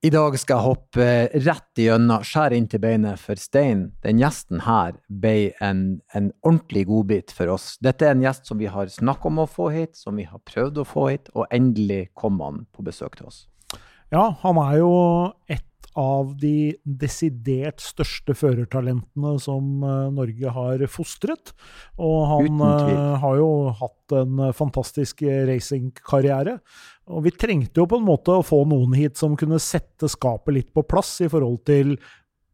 I dag skal jeg hoppe rett igjennom, skjære inn til beinet, for Stein, den gjesten her, ble en, en ordentlig godbit for oss. Dette er en gjest som vi har snakket om å få hit, som vi har prøvd å få hit, og endelig kom han på besøk til oss. Ja, han er jo et av de desidert største førertalentene som uh, Norge har fostret. Og han uh, har jo hatt en fantastisk racingkarriere. Og vi trengte jo på en måte å få noen hit som kunne sette skapet litt på plass i forhold til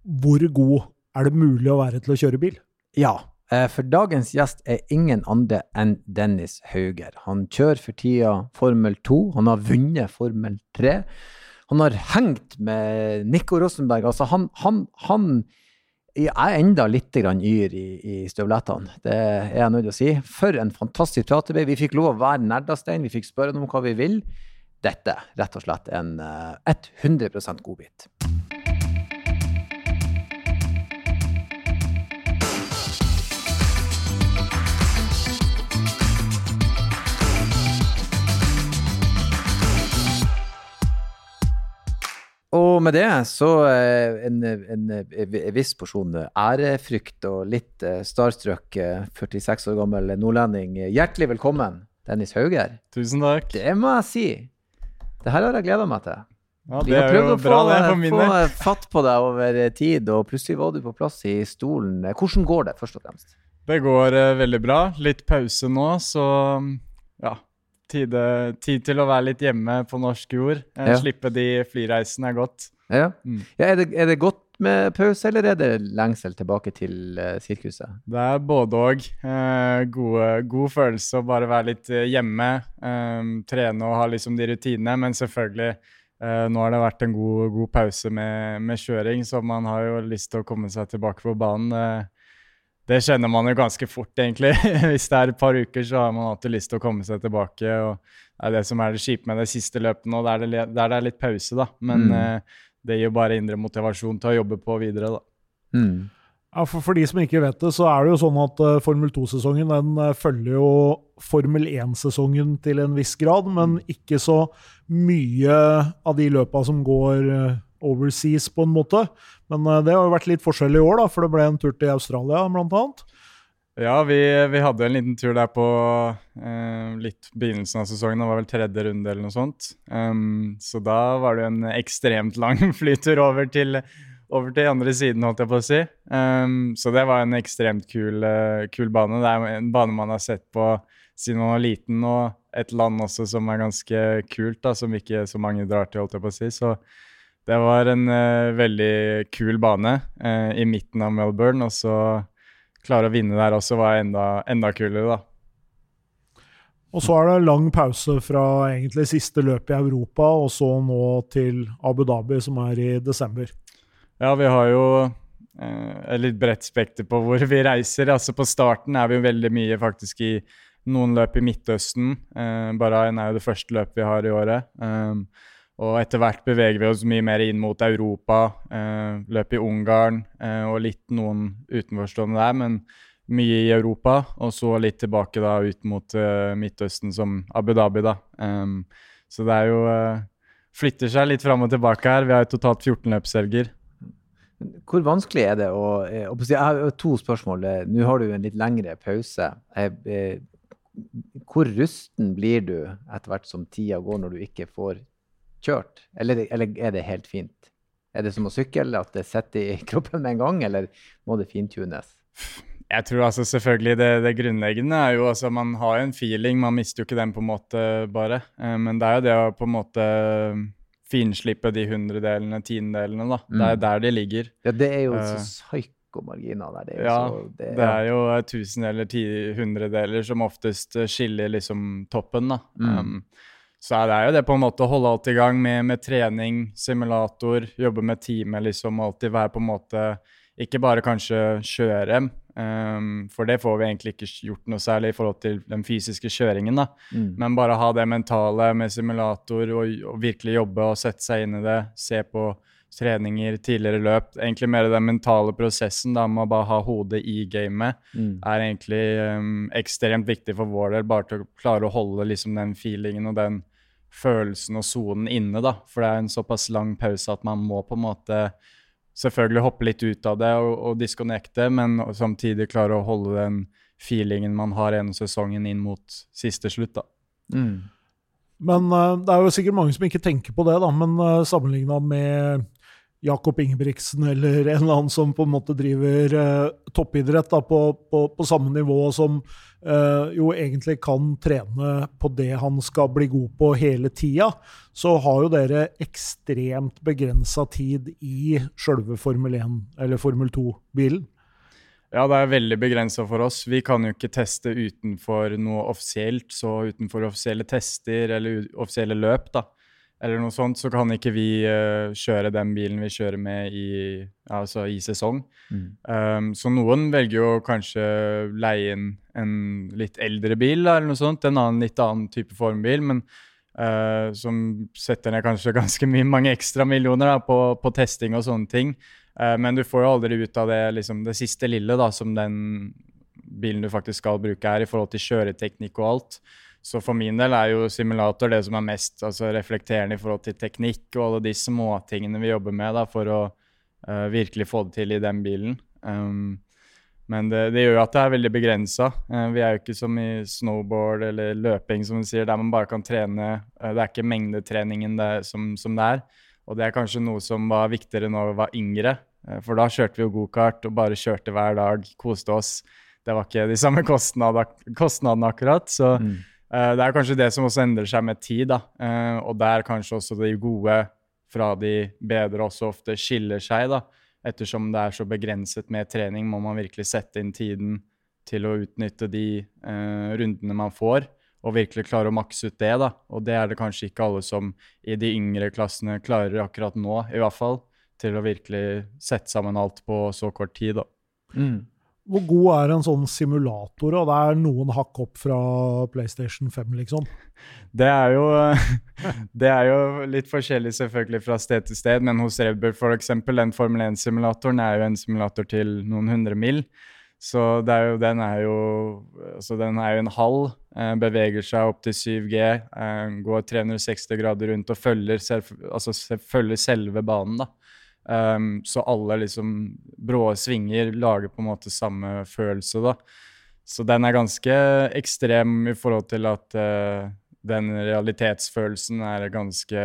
hvor god er det mulig å være til å kjøre bil? Ja, eh, for dagens gjest er ingen andre enn Dennis Hauger. Han kjører for tida Formel 2. Han har vunnet Formel 3. Han har hengt med Nico Rosenberg. Altså, han, han, han er enda litt yr i, i støvlettene, det er jeg nødt til å si. For en fantastisk teaterby, Vi fikk lov å være nerdastein, vi fikk spørre om hva vi vil. Dette rett og slett en 100 eh, godbit. Og med det så eh, en, en, en, viss porsjon ærefrykt og litt eh, starstruck 46 år gammel nordlending. Hjertelig velkommen, Dennis Hauger. Tusen takk. Det må jeg si. Det her har jeg gleda meg til. Ja, det er jo bra, det, for min del. Få fatt på deg over tid, og plutselig var du på plass i stolen. Hvordan går det, først og fremst? Det går uh, veldig bra. Litt pause nå, så ja, tid, tid, til å være litt hjemme på norsk jord. Eh, ja. Slippe de flyreisene er godt. Ja. Mm. ja er, det, er, det, godt med pause, eller er det lengsel tilbake til uh, sirkuset? Det er både òg. Uh, god følelse å bare være litt eh, hjemme. um, trene og ha liksom de rutinene, men selvfølgelig uh, nå har det vært en god, god pause med, med, kjøring, så man har jo lyst til å komme seg tilbake på banen det kjenner man jo ganske fort, egentlig. Hvis det er et par uker, så har man alltid lyst til å komme seg tilbake. og Det er det som er det kjipe med det siste løpet nå, der det, der det er litt pause. da. Men mm. eh, det gir jo bare indre motivasjon til å jobbe på videre. da. Mm. Ja, for, for, de som ikke vet det, så er det jo sånn at uh, Formel 2-sesongen den uh, følger jo Formel 1-sesongen til en viss grad, men mm. ikke så mye av de løpa som går uh, overseas, på en måte. Men uh, det har jo vært litt forskjell i år, da, for det ble en tur til Australia, blant annet. Ja, vi, vi hadde en liten tur der på eh, litt begynnelsen av sesongen. Det var vel tredje runde eller noe sånt. Um, så da var det jo en ekstremt lang flytur over til, over til andre siden, holdt jeg på å si. Um, så det var en ekstremt kul, uh, kul bane. Det er en bane man har sett på siden man var liten, og et land også som er ganske kult, da, som ikke så mange drar til, holdt jeg på å si. Så det var en uh, veldig kul bane uh, i midten av Melbourne, og så klare å vinne der også var enda, enda kulere, da. Og så er det lang pause fra egentlig siste løp i Europa, og så nå til Abu Dhabi, som er i desember. Ja, vi har jo eh, et litt bredt spekter på hvor vi reiser. Altså På starten er vi jo veldig mye faktisk i noen løp i Midtøsten. Eh, Bahrain er jo det første løpet vi har i året. Um, og etter hvert beveger vi oss mye mer inn mot Europa. Eh, løp i Ungarn eh, og litt noen utenforstående der, men mye i Europa. Og så litt tilbake da ut mot eh, Midtøsten, som Abu Dhabi, da. Um, så det er jo eh, Flytter seg litt fram og tilbake her. Vi har jo totalt 14 løpshelger. Hvor vanskelig er det å eh, Jeg har to spørsmål. Nå har du en litt lengre pause. Eh, hvor rusten blir du etter hvert som tida går, når du ikke får kjørt? Eller, eller, er det helt fint? Er det som å sykle, at det sitter i kroppen med en gang, eller må det fintunes? Jeg tror altså selvfølgelig det, det grunnleggende er jo altså man har en feeling, man mister jo ikke den på en måte bare. Eh, men det er jo det å på en måte finslippe de hundredelene, tiendedelene, da. Mm. Det er der de ligger. Ja, det er jo uh, så psykomarginer der. Det er ja, så, det, det, er jo tusendeler, ti, hundredeler som oftest skiller liksom toppen, da. Mm. Um, så det er jo det på en måte å holde alt i gang med, med trening, simulator, jobbe med teamet, liksom. Alltid være på en måte Ikke bare kanskje kjøre, um, for det får vi egentlig ikke gjort noe særlig i forhold til den fysiske kjøringen, da. Mm. Men bare ha det mentale med simulator og, og, virkelig jobbe og sette seg inn i det. Se på treninger, tidligere løp. Egentlig mer den mentale prosessen da, med å bare ha hodet i gamet mm. er egentlig um, ekstremt viktig for vår del. Bare til å klare å holde liksom, den feelingen og den følelsen og sonen inne, da. For det er en såpass lang pause at man må på en måte selvfølgelig hoppe litt ut av det og, og disconnecte, men samtidig klare å holde den feelingen man har gjennom sesongen inn mot siste slutt, da. Mm. Men uh, det er jo sikkert mange som ikke tenker på det, da, men uh, sammenligna med Jakob Ingebrigtsen eller en eller annen som på en måte driver uh, toppidrett da, på, på, på, samme nivå, som jo egentlig kan trene på det han skal bli god på hele tida, så har jo dere ekstremt begrensa tid i sjølve Formel 1 eller Formel 2-bilen. Ja, det er veldig begrensa for oss. Vi kan jo ikke teste utenfor noe offisielt. Så utenfor offisielle tester eller offisielle løp, da, eller noe sånt, så kan ikke vi uh, kjøre den bilen vi kjører med i, altså i sesong. Mm. Um, så noen velger jo kanskje leie inn en litt eldre bil eller noe sånt, en annen, litt annen type formbil, men uh, som setter ned kanskje ganske mye, mange ekstra millioner da, på, på, testing og sånne ting. Uh, men du får jo aldri ut av det, liksom, det siste lille da, som den bilen du faktisk skal bruke, er i forhold til kjøreteknikk og alt. Så for min del er jo simulator det som er mest altså, reflekterende i forhold til teknikk og alle de småtingene vi jobber med da, for å uh, virkelig få det til i den bilen. Um, men det, det, gjør jo at det er veldig begrensa. Uh, eh, vi er jo ikke som i snowboard eller løping, som du sier, der man bare kan trene. Uh, det er ikke mengdetreningen det, som, som, det er. Og det er kanskje noe som var viktigere når vi var yngre. for da kjørte vi jo gokart og bare kjørte hver dag, koste oss. Det var ikke de samme kostnadene, akkurat. så mm. Uh, det er kanskje det som også endrer seg med tid, da. Uh, og der kanskje også de gode fra de bedre også ofte skiller seg, da. Ettersom det er så begrenset med trening, må man virkelig sette inn tiden til å utnytte de uh, rundene man får, og virkelig klare å makse ut det, da. Og det er det kanskje ikke alle som i de yngre klassene klarer akkurat nå, i hvert fall. Til å virkelig sette sammen alt på så kort tid, da. Mm. Hvor god er en sånn simulator? Og det er noen hakk opp fra PlayStation 5, liksom? Det er jo, det er jo litt forskjellig selvfølgelig fra sted til sted, men hos Bull f.eks., den Formel 1-simulatoren er jo en simulator til noen hundre mil. Så er jo, den er jo altså den er jo en halv, eh, beveger seg opp til 7G, eh, går 360 grader rundt og følger, altså, følger selve banen. da. Um, så alle liksom brå svinger lager på en måte samme følelse, da. Så den er ganske ekstrem i forhold til at uh, den realitetsfølelsen er ganske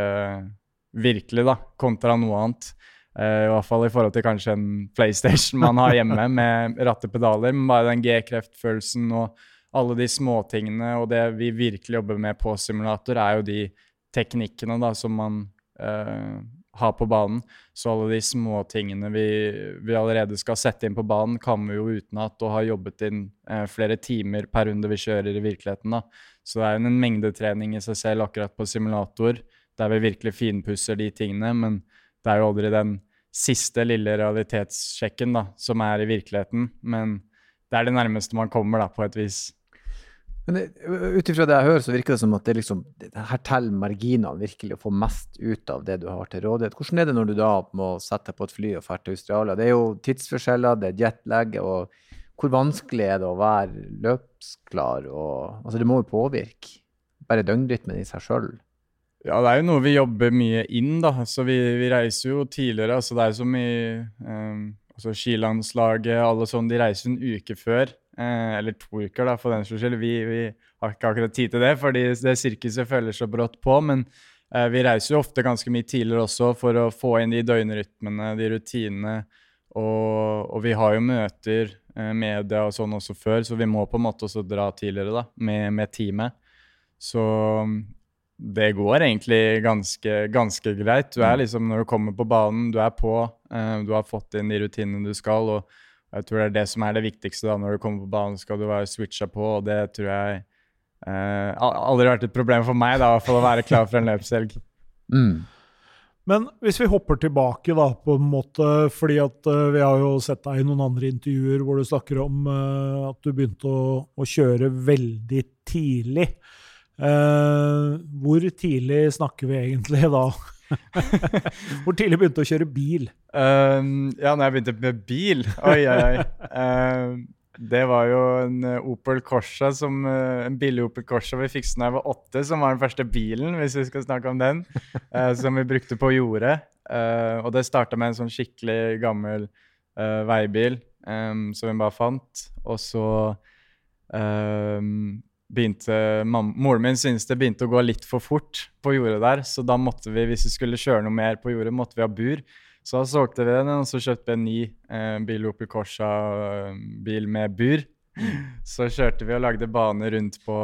virkelig, da, kontra noe annet. Uh, I hvert fall i forhold til kanskje en PlayStation man har hjemme med rattepedaler. Men bare den G-kreftfølelsen og alle de småtingene og det vi virkelig jobber med på simulator, er jo de teknikkene da, som man uh, ha på banen. Så alle de små tingene vi, vi, allerede skal sette inn på banen, kan vi jo utenat og har jobbet inn eh, flere timer per runde vi kjører i virkeligheten. da. Så det er en mengdetrening i seg selv akkurat på simulator, der vi virkelig finpusser de tingene. Men det er jo aldri den siste lille realitetssjekken da, som er i virkeligheten. Men det er det nærmeste man kommer, da, på et vis. Men ut ifra det jeg hører, så virker det som at det liksom, her teller marginene virkelig å få mest ut av det du har til rådighet. Hvordan er det når du da må sette deg på et fly og dra til Australia? Det er jo tidsforskjeller, det er jetlag. og Hvor vanskelig er det å være løpsklar? Og, altså det må jo påvirke bare døgnrytmen i seg sjøl. Ja, det er jo noe vi jobber mye inn, da. Så vi, vi reiser jo tidligere. altså Det er jo som i um, altså skilandslaget, alle sånn, de reiser en uke før. Eh, eller to uker, da, for den saks skyld. Vi, vi, har ikke akkurat tid til det, fordi det sirkuset følger så brått på. Men eh, vi reiser jo ofte ganske mye tidligere også for å få inn de døgnrytmene, de rutinene. Og, og vi har jo møter eh, med det og sånn også før, så vi må på en måte også dra tidligere da, med, med teamet. Så det går egentlig ganske, ganske greit. Du er mm. liksom, Når du kommer på banen, du er på, eh, du har fått inn de rutinene du skal. og jeg tror det er det som er det viktigste da, når du kommer på banen. skal du være switcha på, og det tror jeg eh, aldri vært et problem for meg, da, for å være klar for en løpshelg. Mm. Men hvis vi hopper tilbake, da, på en måte, fordi at uh, vi har jo sett deg i noen andre intervjuer hvor du snakker om uh, at du begynte å, å kjøre veldig tidlig. Uh, hvor tidlig snakker vi egentlig da? Hvor tidlig begynte du å kjøre bil? Um, ja, når jeg begynte med bil Oi, oi, oi. Um, Det var jo en uh, Opel Corsa, som, uh, en billig Opel Corsa vi fikset da jeg var åtte, som var den første bilen, hvis vi skal snakke om den, uh, som vi brukte på jordet. og det starta med en sånn skikkelig gammel veibil um, som vi bare fant. Og så um, begynte Moren min syntes det begynte å gå litt for fort på jordet der, så da måtte vi, hvis vi skulle kjøre noe mer på jordet, måtte vi ha bur. Så da solgte vi den, og så kjøpte vi en ny eh, bil Opel Corsa-bil eh, med bur. Så kjørte vi og lagde bane rundt på,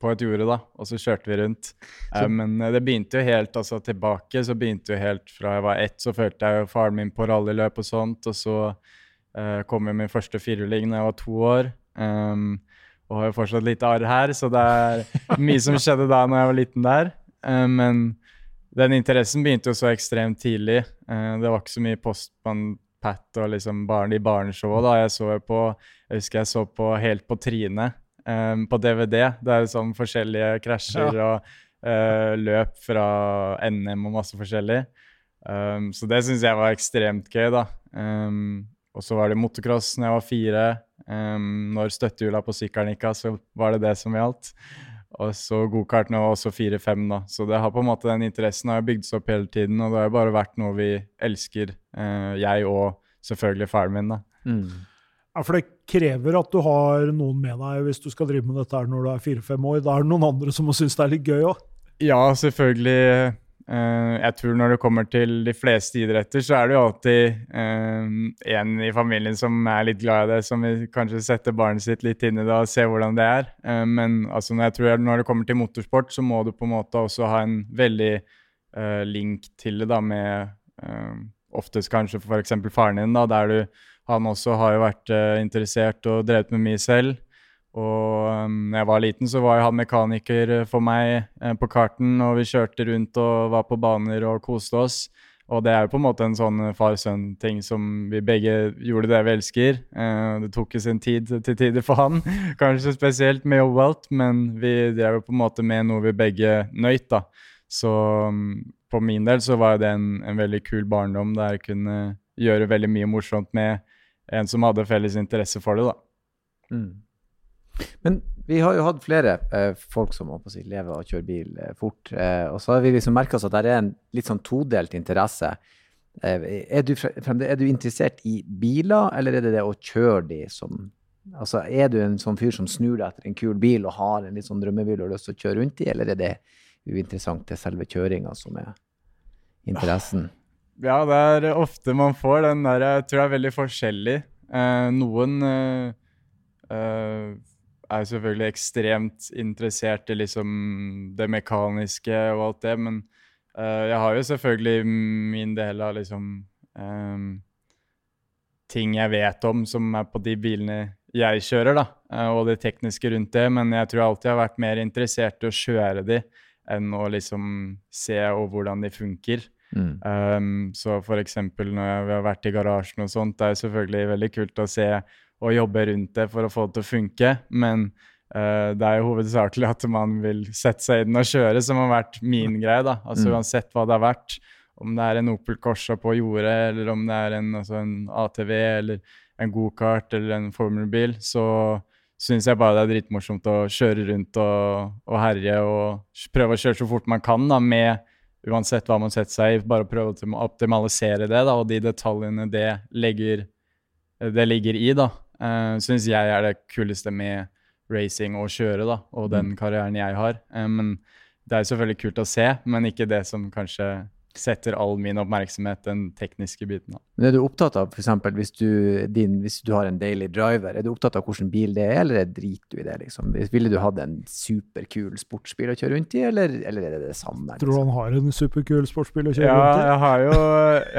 på et jorde, da, og så kjørte vi rundt. Eh, men eh, det begynte jo helt altså tilbake, så begynte jo helt fra jeg var ett, så følte jeg jo faren min på rallyløp og sånt, og så eh, kom jo min første firehjuling da jeg var to år. Um, og har jo fortsatt litt arr her, så det er mye som skjedde da når jeg var liten der. Uh, men den interessen begynte jo så ekstremt tidlig. Uh, det var ikke så mye Postman Pat og liksom barn i barneshowet da. Jeg så på Jeg husker jeg så på Helt på trynet um, på DVD. Det er jo sånn forskjellige krasjer ja. og løp fra NM og masse forskjellig. Så det syns jeg var ekstremt gøy, da. Og så var det motocross når jeg var fire. Um, når støttehjula på sykkelen gikk av, så var det det som gjaldt. Og så gokarten og også fire-fem, da. Så det har på en måte den interessen har bygd seg opp hele tiden, og det har jo bare vært noe vi elsker, uh, jeg og selvfølgelig faren min, da. Mm. Ja, For det krever at du har noen med deg hvis du skal drive med dette her når du er fire-fem år. Da er det noen andre som må synes det er litt gøy òg? Ja, selvfølgelig. Uh, jeg tror når det kommer til de fleste idretter, så er det jo alltid uh, en i familien som er litt glad i det, som vil kanskje sette barnet sitt litt inn i det og se hvordan det er. Uh, men altså, når, jeg tror når det kommer til motorsport, så må du på en måte også ha en veldig link til det, da, med oftest kanskje f.eks. faren din, da, der du Han også har jo vært interessert og drevet med mye selv. Og når jeg var liten, så var han mekaniker eh, for meg eh, på karten, og vi kjørte rundt og var på baner og koste oss. Og det er jo på en måte en sånn far-sønn-ting som vi begge gjorde det vi elsker. Eh, det tok jo sin tid til tider for han, kanskje spesielt med jobb og alt, men vi drev jo på en måte med noe vi begge nøyt, da. Så um, på min del så var det en, en veldig kul barndom der jeg kunne gjøre veldig mye morsomt med en som hadde felles interesse for det, da. Mm. Men vi har jo hatt flere eh, folk som si, lever og kjører bil eh, fort. Eh, og så har vi liksom merka oss at det er en litt sånn todelt interesse. Eh, er, du, er, du, interessert i biler, eller er det det å kjøre de som Altså, Er du en sånn fyr som snur deg etter en kul bil og har en litt sånn drømmebil og har lyst til å kjøre rundt i, eller er det uinteressant til selve kjøringa som er interessen? Ja, det er ofte man får den der Jeg tror det er veldig forskjellig. Eh, noen eh, er selvfølgelig ekstremt interessert i liksom det mekaniske og alt det, men uh, jeg har jo selvfølgelig min del av liksom um, ting jeg vet om som er på de bilene jeg kjører, da, uh, og det tekniske rundt det, men jeg tror jeg alltid har vært mer interessert i å kjøre de enn å liksom se og hvordan de funker. Mm. Um, så for eksempel når vi har vært i garasjen og sånt, det er selvfølgelig veldig kult å se og jobbe rundt det for å få det til å funke. Men uh, det er jo hovedsakelig at man vil sette seg i den og kjøre, som har vært min greie. da. Altså mm. Uansett hva det har vært, om det er en Opel Corsa på jordet, eller om det er en, altså en ATV eller en gokart eller en formelbil, så syns jeg bare det er dritmorsomt å kjøre rundt og, og, herje og prøve å kjøre så fort man kan da, med uansett hva man setter seg i. Bare prøve å optimalisere det da, og de detaljene det, legger, det ligger i. da uh, eh, syns jeg er det kuleste med racing og kjøre, da, og den mm. karrieren jeg har. Uh, men det er selvfølgelig kult å se, men ikke det som kanskje setter all min oppmerksomhet den tekniske biten. av. Men Er du opptatt av f.eks. Hvis, hvis du har en daily driver, er du opptatt av hvilken bil det er, eller driter du i det? liksom? Ville du hatt en superkul sportsbil å kjøre rundt i, eller, eller er det det samme? Liksom? Tror du han har en superkul sportsbil å kjøre ja, rundt i? Ja, jeg har jo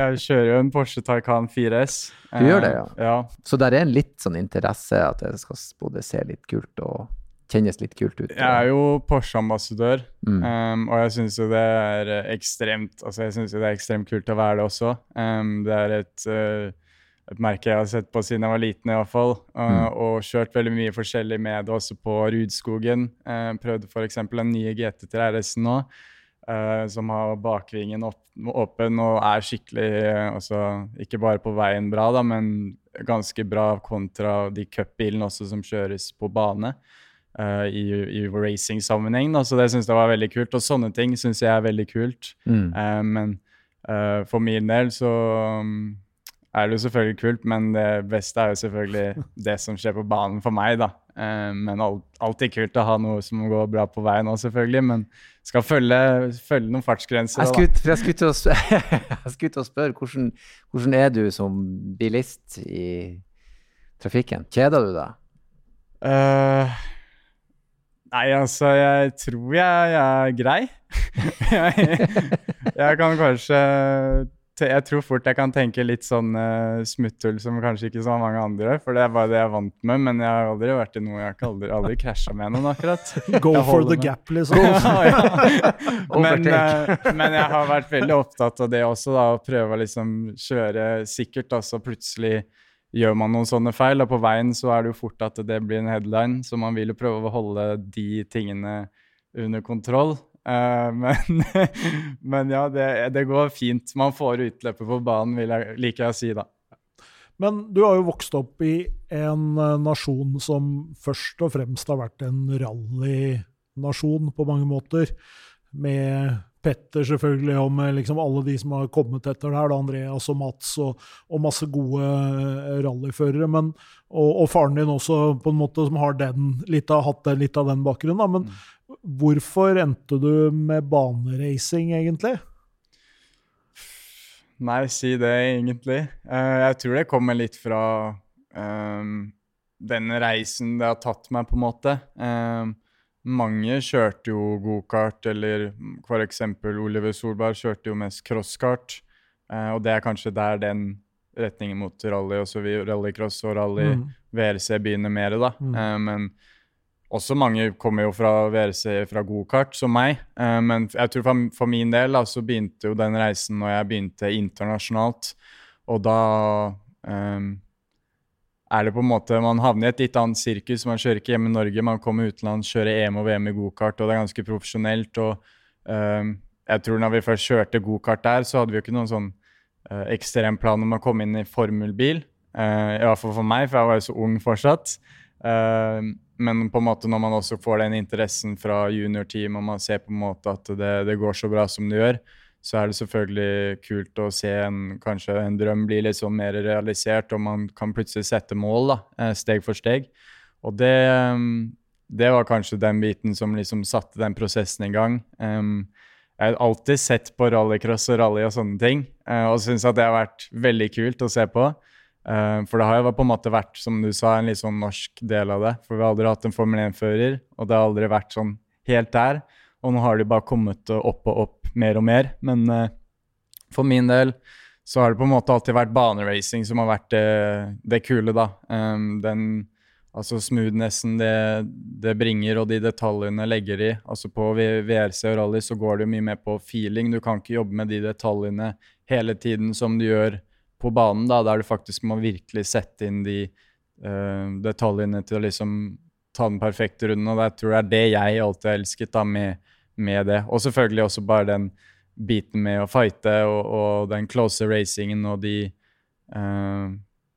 Jeg kjører jo en Porsche Taycan 4S. Du gjør det, ja. Eh, ja. Så der er en litt sånn interesse at det skal både se litt kult og kjennes litt kult ut. Jeg er jo Porsche-ambassadør, mm. um, og jeg syns jo det er ekstremt altså jeg synes jo det er ekstremt kult å være det også. Um, det er et, uh, et, merke jeg har sett på siden jeg var liten, i hvert fall. Uh, mm. Og kjørt veldig mye forskjellig med det også på Rudskogen. Uh, prøvde f.eks. den nye GT3 RS-en nå. Uh, som har bakvingen opp, åpen og er skikkelig uh, altså, Ikke bare på veien bra, da, men ganske bra kontra de cupbilene også som kjøres på bane uh, i, i racing-sammenheng. Så det syns jeg var veldig kult. Og sånne ting syns jeg er veldig kult. Mm. men for min del så um, er det jo selvfølgelig kult, men det beste er jo selvfølgelig det som skjer på banen for meg, da. Uh, men alt, alltid kult å ha noe som går bra på veien òg, selvfølgelig. Men skal følge, følge noen fartsgrenser. Jeg skulle, til å spørre, spørre hvordan, hvordan, er du som bilist i trafikken? Kjeder du deg? Uh, nei, altså, jeg tror jeg, jeg er grei. jeg, jeg kan kanskje jeg tror fort jeg kan tenke litt sånn uh, smutthull som kanskje ikke så mange andre. For det er bare det jeg er vant med. Men jeg har aldri vært i noe Jeg har aldri, aldri krasja med noen, akkurat. Go for the gap, liksom. ja, ja. men, uh, men, jeg har vært veldig opptatt av det også, da. Å prøve å liksom kjøre sikkert. så plutselig gjør man noen sånne feil, og på veien så er det jo fort at det blir en headline. Så man vil jo prøve å holde de tingene under kontroll. Uh, men, men, ja, det, det, går fint. Man får utløpet på banen, vil jeg, liker jeg å si, da. Men du har jo vokst opp i en uh, nasjon som først og fremst har vært en rallynasjon på mange måter. Med Petter selvfølgelig, og med liksom alle de som har kommet etter det her, da, Andreas og Mats og, og masse gode uh, rallyførere. Men, og, og, faren din også, på en måte, som har den, litt av, hatt litt av den bakgrunnen. Da. Men mm. Hvorfor endte du med baneracing, egentlig? Nei, si det, egentlig. Uh, jeg tror det kommer litt fra um, den reisen det har tatt meg, på en måte. Um, mange kjørte jo gokart, eller f.eks. Oliver Solberg kjørte jo mest crosskart. Eh, og det er kanskje der den retningen mot rally, også rallycross og rally mm. VRC begynner mer, da. Mm. Eh, men også mange kommer jo fra VRC fra gokart, som meg. Eh, men jeg tror for, for min del da, så begynte jo den reisen når jeg begynte internasjonalt. Og da um, er det på en måte Man havner i et litt annet sirkus. Man kjører ikke hjemme i Norge, man kommer utenlands, kjører EM og VM i gokart, og det er ganske profesjonelt. og uh, jeg tror når vi først kjørte gokart der, så hadde vi jo ikke noen sånn uh, ekstrem plan om å komme inn i formelbil. Uh, I hvert fall for meg, for jeg var jo så ung fortsatt. Uh, men på en måte når man også får den interessen fra juniorteam, og man ser på en måte at det, det, går så bra som det gjør, så er det selvfølgelig kult å se en, kanskje en drøm bli litt sånn mer realisert, og man kan plutselig sette mål da, eh, steg for steg. Og det, mm, det var kanskje den biten som liksom satte den prosessen i gang. Jeg har alltid sett på rallycross og rally og sånne ting, uh, og syns at det har vært veldig kult å se på. Uh, for det har jo på en måte vært, som du sa, en litt sånn norsk del av det. For vi har aldri hatt en Formel 1-fører, og det har aldri vært sånn helt der. Og nå har de bare kommet opp og opp mer og mer. Men uh, for min del så har det på en måte alltid vært baneracing som har vært det, det kule, da. Um, den altså smoothnessen det, det, bringer, og de detaljene legger i. Altså på VRC og rally så går det mye mer på feeling. Du kan ikke jobbe med de detaljene hele tiden som du gjør på banen, da, der du faktisk må virkelig sette inn de uh, detaljene til å liksom ta den perfekte runden. Og jeg tror det er det jeg alltid har elsket da, med, med, det. Og selvfølgelig også bare den biten med å fighte og, og den close racingen og de uh,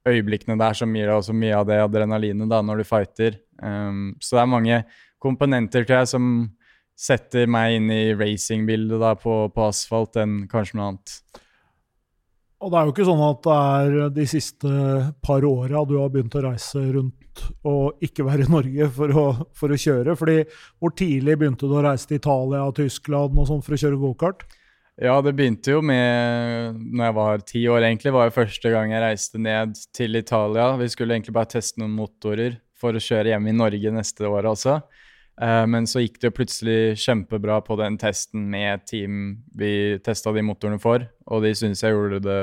øyeblikkene der som gir deg også mye av det adrenalinet da, når du fighter. Um, så det er mange komponenter tror jeg, som setter meg inn i racingbildet på, på asfalt enn kanskje noe annet. Og det er jo ikke sånn at det er de siste par åra du har begynt å reise rundt og ikke være i Norge for å, for å, kjøre. fordi Hvor tidlig begynte du å reise til Italia og Tyskland og sånt for å kjøre gokart? Ja, det begynte jo med når jeg var ti år, egentlig. var jo første gang jeg reiste ned til Italia. Vi skulle egentlig bare teste noen motorer for å kjøre hjemme i Norge neste år også. Uh, men så gikk det jo plutselig kjempebra på den testen med team vi testa de motorene for, og de syntes jeg gjorde det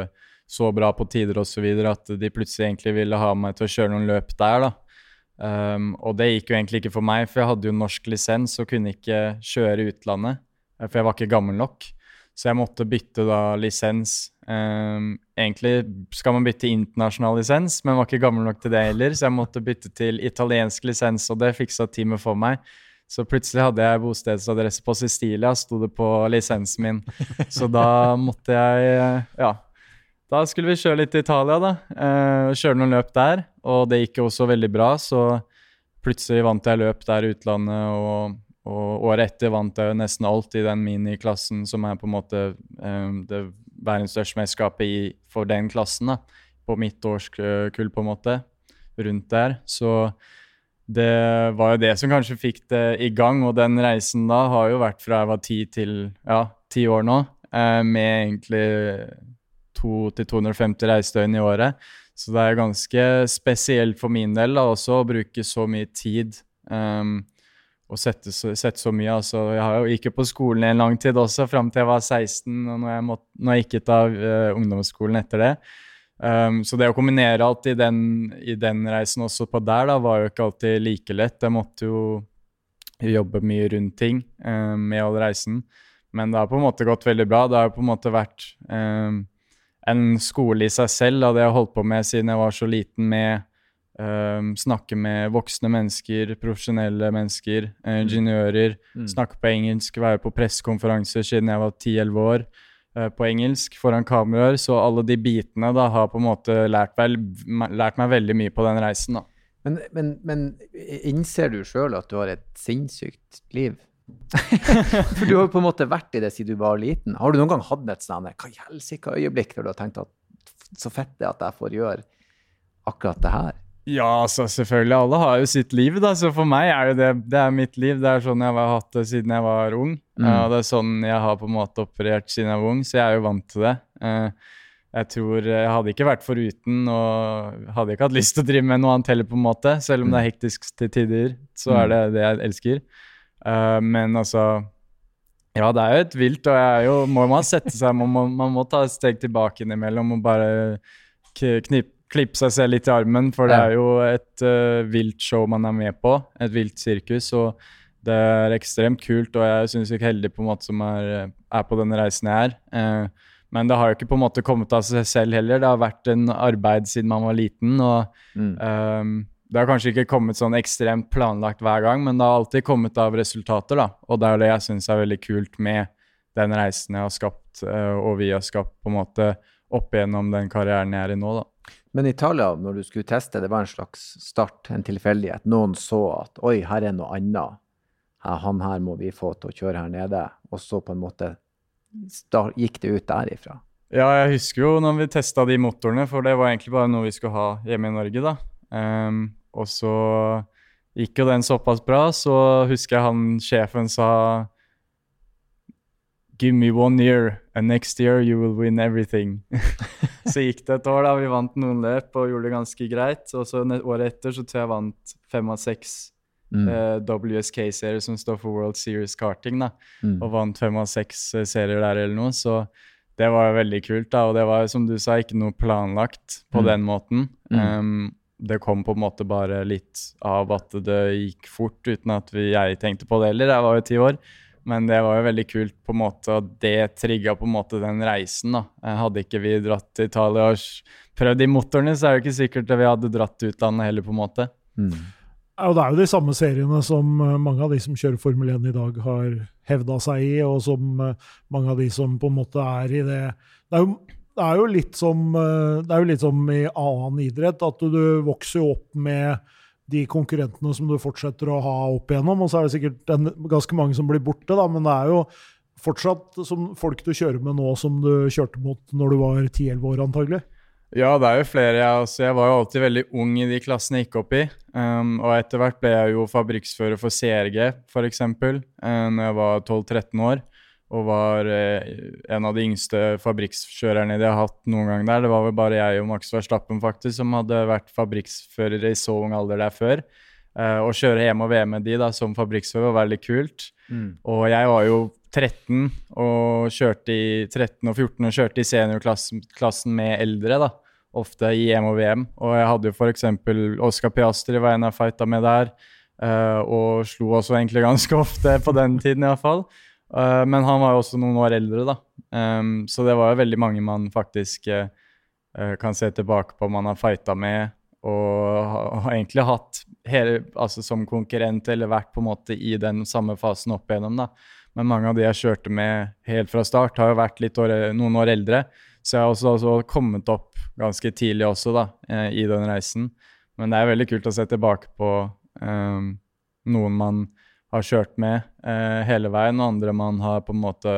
så bra på tider osv. at de plutselig egentlig ville ha meg til å kjøre noen løp der. da. Um, og det gikk jo egentlig ikke for meg, for jeg hadde jo norsk lisens og kunne ikke kjøre i utlandet. Eh, for jeg var ikke gammel nok. Så jeg måtte bytte da lisens. Um, egentlig skal man bytte internasjonal lisens, men var ikke gammel nok til det heller, så jeg måtte bytte til italiensk lisens, og det fiksa teamet for meg. Så plutselig hadde jeg bostedsadresse på Sicilia, sto det på lisensen min. Så da måtte jeg Ja. Da skulle vi kjøre litt til Italia, da. Eh, kjøre noen løp der. Og det gikk jo også veldig bra, så plutselig vant jeg løp der i utlandet. Og, og året etter vant jeg jo nesten alt i den miniklassen som er på en måte eh, det verdensstørste for den klassen. da, På mitt årskull, på en måte. Rundt der. Så det var jo det som kanskje fikk det i gang. Og den reisen da har jo vært fra jeg var ti til ja, ti år nå, eh, med egentlig 200-250 reisedøgn i året. Så det er ganske spesielt for min del da, også å bruke så mye tid um, og sette så, sette så, mye. Altså, jeg har jo gikk på skolen i en lang tid også, fram til jeg var 16, og når jeg, måtte, når jeg gikk ut av uh, ungdomsskolen etter det. Um, så det å kombinere alt i den, i den, reisen også på der, da, var jo ikke alltid like lett. Jeg måtte jo jobbe mye rundt ting um, med all reisen. Men det har på en måte gått veldig bra. Det har på en måte vært um, en skole i seg selv, da, det jeg har holdt på med siden jeg var så liten, med um, snakke med voksne mennesker, profesjonelle mennesker, uh, ingeniører, mm. snakke på engelsk, være på pressekonferanser siden jeg var 10-11 år uh, på engelsk foran kameraer. Så alle de bitene da har på en måte lært, vel, lært meg veldig mye på den reisen. da. Men, men, men innser du sjøl at du har et sinnssykt liv? For du har jo på en måte vært i det siden du var liten. Har du noen gang hatt et sånt hva helsike øyeblikk der du har tenkt at så fett det er at jeg får gjøre akkurat det her? Ja, altså selvfølgelig. Alle har jo sitt liv, da. Så for meg er det det er mitt liv. Det er sånn jeg har hatt det siden jeg var ung. Mm. Og det er sånn jeg har på en måte operert siden jeg var ung, så jeg er jo vant til det. Uh, jeg tror jeg hadde ikke vært foruten og hadde ikke hatt lyst til å drive med noe annet heller, på en måte. Selv om det er mm. hektisk til tider, så er mm. det det jeg elsker. Uh, men altså Ja, det er jo et vilt, og jeg er jo Må man sette seg man må, man må ta et steg tilbake innimellom og bare knip, klippe seg selv litt i armen, for det er jo et uh, vilt show man er med på. Et vilt sirkus. og det er ekstremt kult, og jeg syns ikke heldig på en måte som er, er på denne reisen jeg er. Uh, men det har jo ikke på en måte kommet av seg selv heller. Det har vært en arbeid siden man var liten. og mm. um, det har kanskje ikke kommet sånn ekstremt planlagt hver gang, men det har alltid kommet av resultater. da, Og det er det jeg syns er veldig kult med den reisen jeg har skapt, eh, og vi har skapt på en måte opp igjennom den karrieren jeg er i nå. da. Men Italia, når du skulle teste, det var en slags start, en tilfeldighet. Noen så at oi, her er noe annet. Han her må vi få til å kjøre her nede. Og så på en måte start, gikk det ut derifra. Ja, jeg husker jo når vi testa de motorene, for det var egentlig bare noe vi skulle ha hjemme i Norge, da. Um, og så gikk jo den såpass bra, så husker jeg han sjefen sa Give me one year, and next year you will win everything. så gikk det et år, da. Vi vant noen løp og gjorde det ganske greit. Og så året etter så tror jeg vant fem av seks mm. eh, WSK-serier som står for World Series Karting, da. Mm. Og vant fem av seks eh, serier der eller noe. Så det var veldig kult, da. Og det var som du sa, ikke noe planlagt på mm. den måten. Um, det kom på en måte bare litt av at det gikk fort, uten at vi, jeg tenkte på det heller. Jeg var jo ti år. Men det var jo veldig kult på en måte, og det trigga på en måte den reisen. da. Hadde ikke vi dratt til Italia og prøvd de motorene, så er det ikke sikkert at vi hadde dratt til utlandet heller, på en måte. Mm. Ja, og det er jo de samme seriene som eh, mange av de som kjører Formel 1 i dag, har hevda seg i, og som eh, mange av de som på en måte er i det Det er jo det er jo litt som, eh, jo litt som i annen idrett, at du vokser opp med de konkurrentene som du fortsetter å ha opp igjennom. Og så er det sikkert en, ganske mange som blir borte, da, men det er jo fortsatt folk du kjører med nå, som du kjørte mot når du var 10-11 år, antagelig. Ja, det er jo flere. Jeg, altså, jeg var jo alltid veldig ung i de klassene jeg gikk opp i. Um, og etter hvert ble jeg jo fabrikksfører for CRG, f.eks., um, når jeg var 12-13 år og var eh, en av de yngste fabrikkskjørerne de har hatt noen gang der. Det var vel bare jeg og Max Verstappen faktisk som hadde vært fabrikksførere i så ung alder der før. Eh, å kjøre hjem og VM med de da, som fabrikksfører var veldig kult. Mm. Og jeg var jo 13 og kjørte i 13 og 14 og kjørte i seniorklassen med eldre. da, Ofte i EM og VM. Og jeg hadde jo f.eks. Oscar Piastri var en jeg fighta med der. Uh, og slo også egentlig ganske ofte på den tiden, iallfall. Uh, men han var jo også noen år eldre, da. Um, så det var jo veldig mange man faktisk uh, kan se tilbake på man har fighta med og har egentlig hatt hele, altså som konkurrent eller vært på en måte i den samme fasen opp igjennom. da. Men mange av de jeg kjørte med helt fra start, har jo vært år, noen år eldre. Så jeg har også, også, kommet opp ganske tidlig også da, eh, i den reisen. Men det er veldig kult å se tilbake på um, noen man har kjørt med eh, hele veien, og andre man har på en måte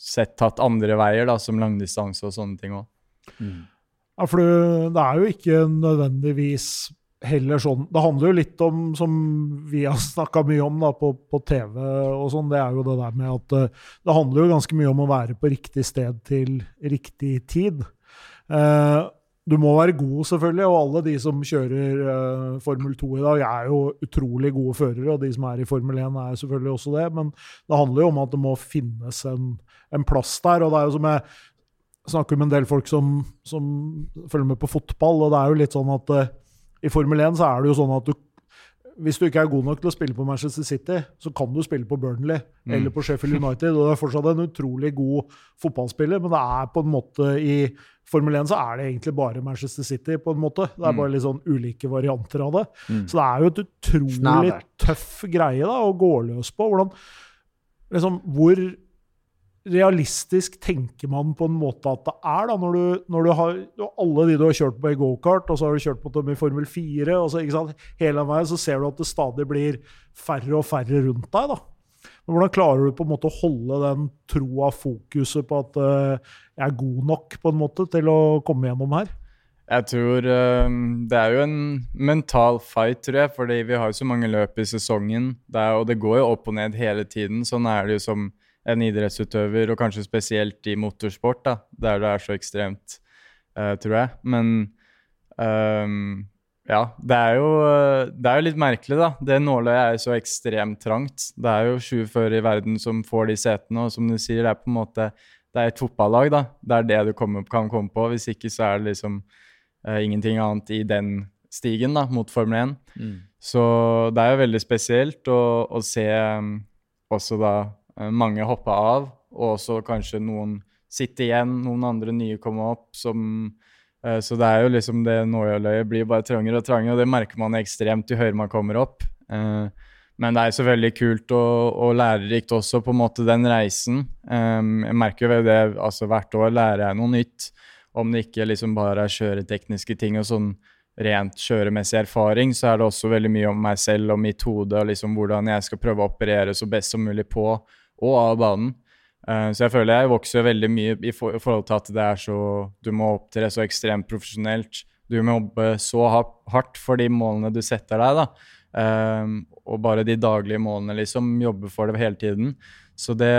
sett tatt andre veier, da, som langdistanse og sånne ting òg. Mm. Ja, for det er jo ikke nødvendigvis heller sånn Det handler jo litt om, som vi har snakka mye om da, på, på, TV og sånn, det er jo det der med at uh, det handler jo ganske mye om å være på riktig sted til riktig tid. Uh, du må være god, selvfølgelig, og alle de som kjører uh, Formel 2 i dag, er jo utrolig gode førere, og de som er i Formel 1, er selvfølgelig også det. Men det handler jo om at det må finnes en, en plass der. og det er jo som jeg snakker med en del folk som, som, følger med på fotball, og det er jo litt sånn at uh, i Formel 1 så er det jo sånn at du hvis du ikke er god nok til å spille på Manchester City, så kan du spille på Burnley mm. eller på Sheffield United. og Du er fortsatt en utrolig god fotballspiller, men det er på en måte i Formel 1 så er det egentlig bare Manchester City. på en måte. Det er mm. bare litt sånn ulike varianter av det. Mm. Så det er jo et utrolig Snabert. tøff greie da, å gå løs på. Hvordan, liksom, hvor realistisk tenker man på en måte at det er, da, når du, når du har alle de du har kjørt på i gokart, og så har du kjørt på dem i Formel 4, og så, ikke sant, hele veien så ser du at det stadig blir færre og færre rundt deg. da. Men hvordan klarer du på en måte å holde den troa, fokuset på at uh, jeg er god nok på en måte til å komme gjennom her? Jeg tror uh, Det er jo en mental fight, tror jeg, fordi vi har jo så mange løp i sesongen. Det er, og det går jo opp og ned hele tiden. Sånn er det jo som en idrettsutøver, og kanskje spesielt i motorsport, da, der det er så ekstremt, uh, tror jeg. Men um, ja, det er, jo, det er jo litt merkelig, da. Det nåløyet er jo så ekstremt trangt. Det er jo 20 førere i verden som får de setene, og som du sier, det er på en måte det er et fotballag, da. Det er det du kommer, kan komme på. Hvis ikke så er det liksom uh, ingenting annet i den stigen da, mot Formel 1. Mm. Så det er jo veldig spesielt å, å se um, også da Eh, mange hoppe av, og også kanskje noen sitter igjen, noen andre nye kommer opp. som så det er jo liksom det nåløyet blir bare trangere og trangere, og det merker man ekstremt jo høyere man kommer opp. Eh, men det er så veldig kult og, og lærerikt også, på en måte, den reisen. Jeg merker jo det, altså hvert år lærer jeg noe nytt. Om det ikke liksom bare er kjøretekniske ting og sånn rent kjøremessig erfaring, så er det også veldig mye om meg selv og mitt hode og liksom hvordan jeg skal prøve å operere så best som mulig på og av banen. Uh, så jeg føler jeg vokser veldig mye i, forhold til at det er så Du må opptre så ekstremt profesjonelt. Du må jobbe så hardt for de målene du setter deg, da. Uh, og bare de daglige målene, liksom. Jobbe for det hele tiden. Så det,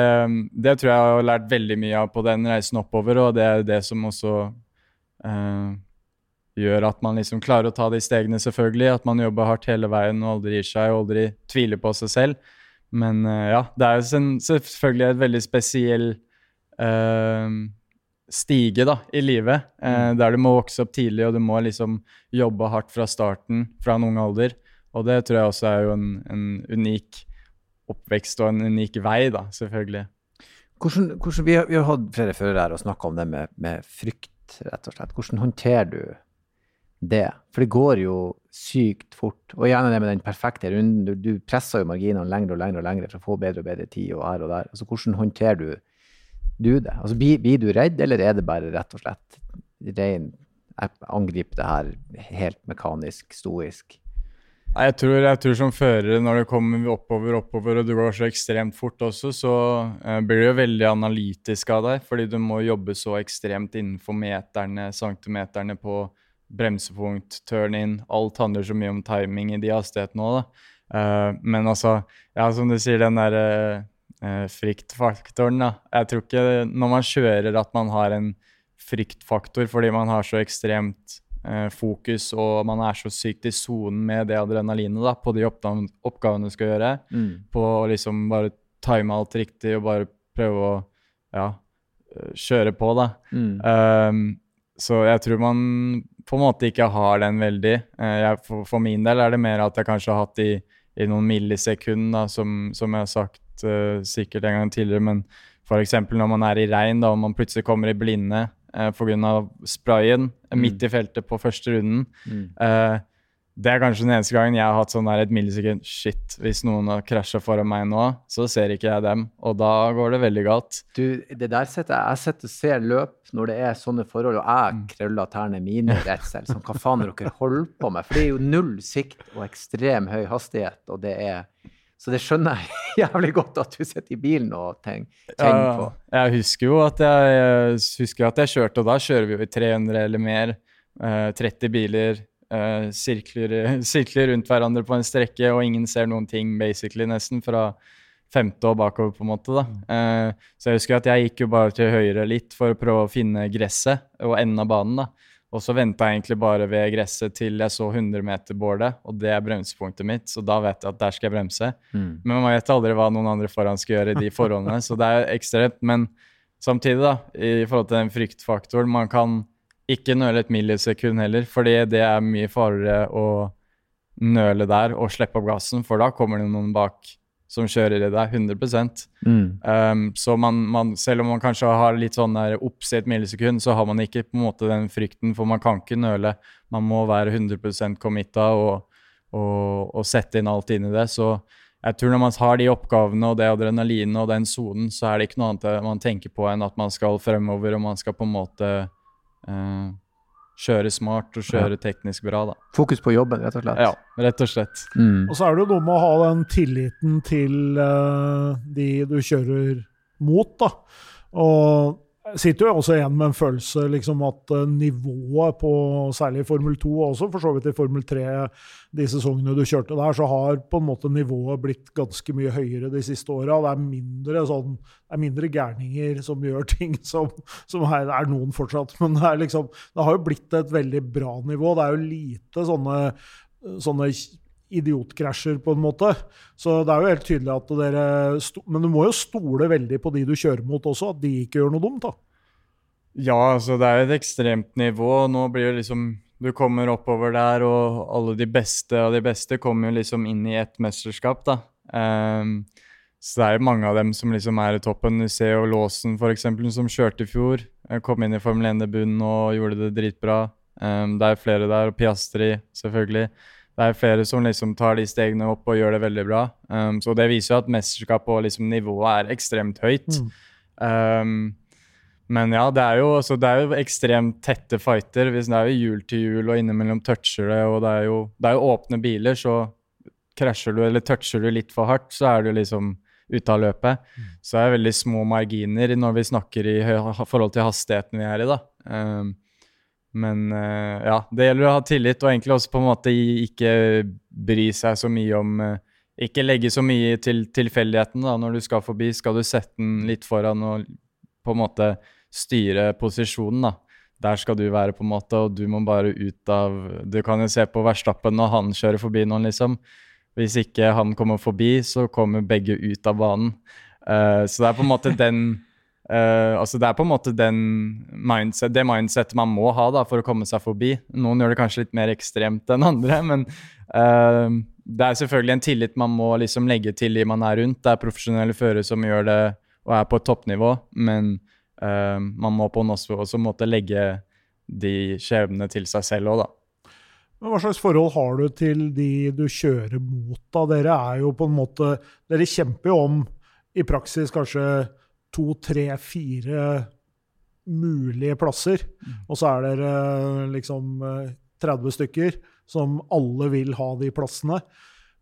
det, tror jeg jeg har lært veldig mye av på den reisen oppover, og det er det som også uh, gjør at man liksom klarer å ta de stegene, selvfølgelig. At man jobber hardt hele veien og aldri gir seg og aldri tviler på seg selv. Men uh, ja, det er jo selvfølgelig et veldig spesiell uh, stige da, i livet. Uh, mm. Der du må vokse opp tidlig, og du må liksom jobbe hardt fra starten, fra en ung alder. Og det tror jeg også er jo en, en unik oppvekst og en unik vei, da, selvfølgelig. Hvordan, hvordan, vi, har, vi, har, hatt flere førere her og snakka om det med, med, frykt, rett og slett. Hvordan håndterer du det. For det går jo sykt fort. Og gjerne det med den perfekte runden. Du, du presser jo marginene lengre og lengre og lengre for å få bedre og bedre tid og her og der. Altså, hvordan håndterer du, du det? Altså, blir, blir, du redd, eller er det bare rett og slett ren angripe det her helt mekanisk, stoisk? Nei, jeg tror, jeg tror, som fører, når det kommer oppover, oppover, og du går så ekstremt fort også, så uh, blir du jo veldig analytisk av deg. Fordi du må jobbe så ekstremt innenfor meterne, centimeterne på bremsepunkt, turn-in. Alt handler så mye om timing i de hastighetene òg, da. Uh, men altså, ja, som du sier, den der uh, fryktfaktoren, da. Jeg tror ikke når man kjører at man har en fryktfaktor fordi man har så ekstremt uh, fokus og man er så sykt i sonen med det adrenalinet da, på de oppgavene du skal gjøre. Mm. På å liksom bare time alt riktig og bare prøve å ja, kjøre på, da. Mm. så jeg tror man på en måte ikke har den veldig. Eh, jeg, for, for, min del er det mer at jeg kanskje har hatt i, i noen millisekunder, som, som, jeg har sagt uh, sikkert en gang tidligere. Men f.eks. når man er i regn da, og man plutselig kommer i blinde, uh, pga. sprayen mm. midt i feltet på første runden. Mm. Uh, det er kanskje den eneste gangen jeg har hatt sånn der et millisekund Shit, hvis noen har krasja foran meg nå, så ser ikke jeg dem. Og da går det veldig galt. Du, det der setter jeg Jeg setter ser løp når det er sånne forhold, og jeg mm. krøller tærne mine i redsel. Sånn, hva faen er dere holder på med? For det er jo null sikt og ekstrem høy hastighet, og det er så det skjønner jeg jævlig godt at du sitter i bilen og tenker på. Ja, jeg husker jo at jeg, jeg, husker at jeg kjørte, og da kjører vi jo i 300 eller mer. Uh, 30 biler uh, sirkler, sirkler, rundt hverandre på en strekke, og ingen ser noen ting, basically, nesten, fra femte og bakover, på en måte. da. Uh, så jeg husker at jeg gikk jo bare til høyre litt for å prøve å finne gresset og enden av banen. da. Og så venta jeg egentlig bare ved gresset til jeg så 100-meterbordet, og det er bremsepunktet mitt, så da vet jeg at der skal jeg bremse. Mm. Men man vet aldri hva noen andre foran skal gjøre i de forholdene, så det er ekstremt. Men samtidig, da, i forhold til den fryktfaktoren, man kan ikke nøle et millisekund heller, fordi det er mye farligere å nøle der og slippe opp gassen, for da kommer det noen bak som kjører i deg 100 mm. um, Så man, man, selv om man kanskje har litt sånn obs i et millisekund, så har man ikke på en måte den frykten, for man kan ikke nøle. Man må være 100 committa og, og, og, sette inn alt inn i det. Så jeg tror når man har de oppgavene og det adrenalinet og den sonen, så er det ikke noe annet man tenker på enn at man skal fremover og man skal på en måte kjøre smart og kjøre ja. teknisk bra, da. Fokus på jobben, rett og slett? Ja, rett og slett. Mm. Og så er det jo noe med å ha den tilliten til uh, de du kjører mot, da. Og sitter jo også igjen med en følelse liksom at uh, nivået på særlig Formel 2, og også for så vidt i Formel 3, de sesongene du kjørte der, så har på en måte nivået blitt ganske mye høyere de siste åra. Det er mindre sånn, mindre gærninger som gjør ting som, som er, er, noen fortsatt. Men det, liksom, det har jo blitt et veldig bra nivå. Det er jo lite sånne, sånne idiotkrasjer, på en måte. Så det er jo helt tydelig at dere Men du må jo stole veldig på de du kjører mot også, at de ikke gjør noe dumt, da. Ja, altså det er et ekstremt nivå. Nå blir det liksom Du kommer oppover der, og alle de beste av de beste kommer jo liksom inn i ett mesterskap, da. Um, så det er jo mange av dem som liksom er i toppen. Du ser jo Låsen, f.eks., som kjørte i fjor. Kom inn i Formel 1-debuten og gjorde det dritbra. Um, det er flere der, og Piastri, selvfølgelig det er flere som liksom tar de stegene opp og gjør det veldig bra. Um, så det viser jo at mesterskapet og liksom nivået er ekstremt høyt. Mm. Um, men ja, det er, jo, altså, det er, jo, ekstremt tette fighter. Hvis det er jo hjul til hjul, og innimellom toucher det, og det er, jo, det er jo åpne biler, så krasjer du eller toucher du litt for hardt, så er du liksom ute av løpet. Mm. Så det er veldig små marginer når vi snakker i forhold til hastigheten vi er i, da. Um, men uh, ja, det gjelder å ha tillit, og egentlig også på en måte ikke bry seg så mye om uh, Ikke legge så mye til tilfeldigheten da, når du skal forbi. Skal du sette den litt foran og på en måte styre posisjonen, da. Der skal du være, på en måte, og du må bare ut av Du kan jo se på Verstappen når han kjører forbi noen, liksom. Hvis ikke han kommer forbi, så kommer begge ut av banen. Uh, så det er på en måte den Uh, altså Det er på en måte mindset, det mindsettet man må ha da, for å komme seg forbi. Noen gjør det kanskje litt mer ekstremt enn andre, men uh, det er selvfølgelig en tillit man må liksom legge til de man er rundt. Det er profesjonelle førere som gjør det og er på et toppnivå, men uh, man må på en også måte legge de skjebnene til seg selv òg, da. Men Hva slags forhold har du til de du kjører mot? da? Dere er jo på en måte, dere kjemper jo om i praksis kanskje to, tre, fire mulige plasser. Mm. Og så er dere liksom 30 eh, stykker som alle vil ha de plassene.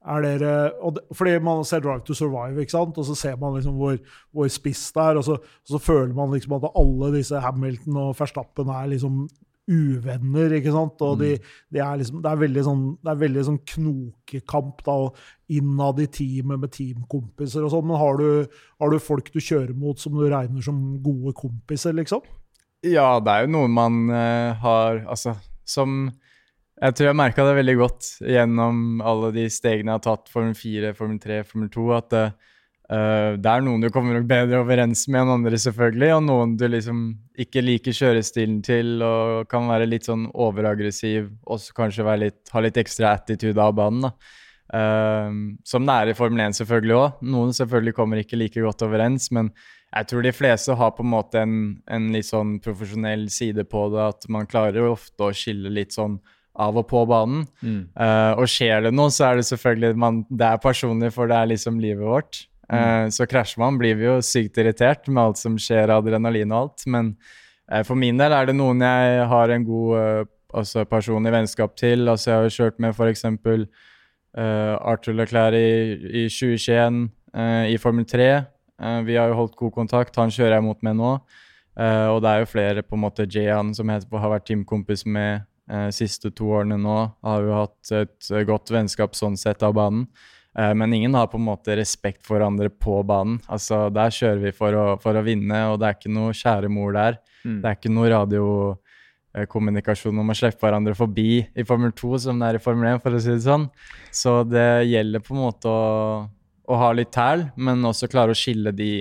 Er dere, det, fordi man ser Drive to Survive, ikke sant? og så ser man liksom hvor, hvor spiss det er. Og så, og så, føler man liksom at alle disse Hamilton og Verstappen er liksom uvenner, ikke sant. Og de, mm. de er liksom, det er veldig sånn, det er veldig sånn knokekamp da, innad i teamet med teamkompiser og sånn. Men har du, har du, folk du kjører mot som du regner som gode kompiser, liksom? Ja, det er jo noen man uh, har Altså, som Jeg tror jeg merka det veldig godt gjennom alle de stegene jeg har tatt, Formel 4, Formel 3, Formel 2, at uh, Uh, det er noen du kommer nok bedre overens med enn andre, selvfølgelig, og noen du liksom ikke liker kjørestilen til og kan være litt sånn overaggressiv og kanskje litt, ha litt ekstra attitude av banen. da. Uh, som det er i Formel 1 selvfølgelig òg. Noen selvfølgelig kommer ikke like godt overens, men jeg tror de fleste har på en måte en, en, litt sånn profesjonell side på det, at man klarer jo ofte å skille litt sånn av og på banen. Mm. Uh, og skjer det noe, så er det selvfølgelig man, Det er personlig, for det er liksom livet vårt. Uh, Så krasjer man, blir vi jo sykt irritert med alt som skjer, adrenalin og alt. Men uh, for min del er det noen jeg har en god altså personlig vennskap til. Altså jeg har jo kjørt med f.eks. Uh, Arthur Leclerc i, i 2021 i Formel 3. vi har jo holdt god kontakt. Han kjører jeg mot med nå. og det er jo flere, på en måte, Jayan, som heter, har vært teamkompis med eh, siste to årene nå. Har jo hatt et eh, godt vennskap sånn sett av banen. Eh, men ingen har på en måte respekt for hverandre på banen. Altså, Der kjører vi for å, for å vinne, og det er ikke noe kjære mor der. Mm. Det er ikke noe radiokommunikasjon om å slippe hverandre forbi i Formel 2 som det er i Formel 1, for å si det sånn. Så det gjelder på en måte å, å ha litt tæl, men også klare å skille de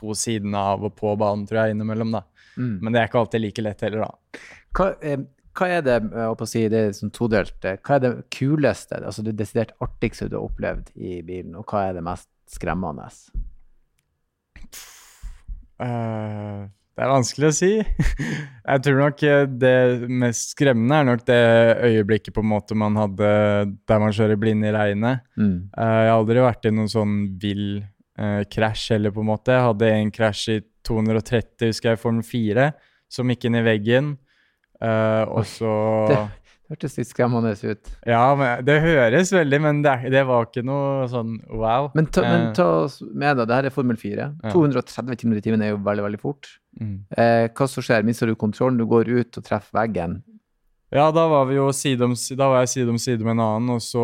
to sidene av og på banen, tror jeg, innimellom. da. Mm. Men det er ikke alltid like lett heller, da. Hva, eh, hva er det å si, det er sånn todelt, hva er det kuleste, altså det desidert artigste du har opplevd i bilen, og hva er det mest skremmende? Uh, det er vanskelig å si. jeg tror nok det mest skremmende er nok det øyeblikket på en måte man hadde der man kjører blind i regnet. Mm. Uh, jeg har aldri vært i noen sånn vill uh, krasj heller, på en måte. Jeg hadde en krasj i 230, husker jeg, i Formel 4, som gikk inn i veggen. Uh, og så Det hørtes litt skremmende ut. Ja, men det høres veldig, men det, det var ikke noe sånn wow. Men ta, men ta oss med, da. Det her er Formel 4. Ja. 230 km i timen er jo veldig, veldig fort. Mm. Uh, hva som skjer? Mister du kontrollen? Du går ut og treffer veggen. Ja, da var side om, da var jeg side om side med en annen, og så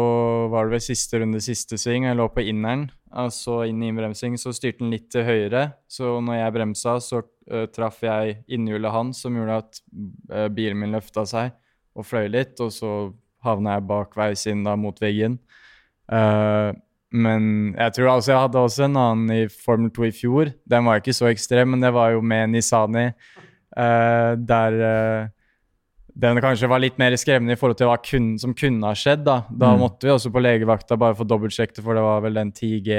var det ved siste runde, siste sving. Jeg lå på inneren, og så inn i innbremsing, så styrte den litt til høyre. Så når jeg bremsa, så uh, traff jeg innhjulet hans, som gjorde at uh, bilen min løfta seg og fløy litt, og så havna jeg bakveis inn da mot veggen. Uh, men jeg tror altså jeg hadde også en annen i Formel 2 i fjor. Den var ikke så ekstrem, men det var jo med Nisani, der den kanskje var litt mer skremmende i forhold til hva kun, som kunne ha skjedd. Da Da mm. måtte vi også på legevakta bare få dobbeltsjekket, for det var vel den 10G,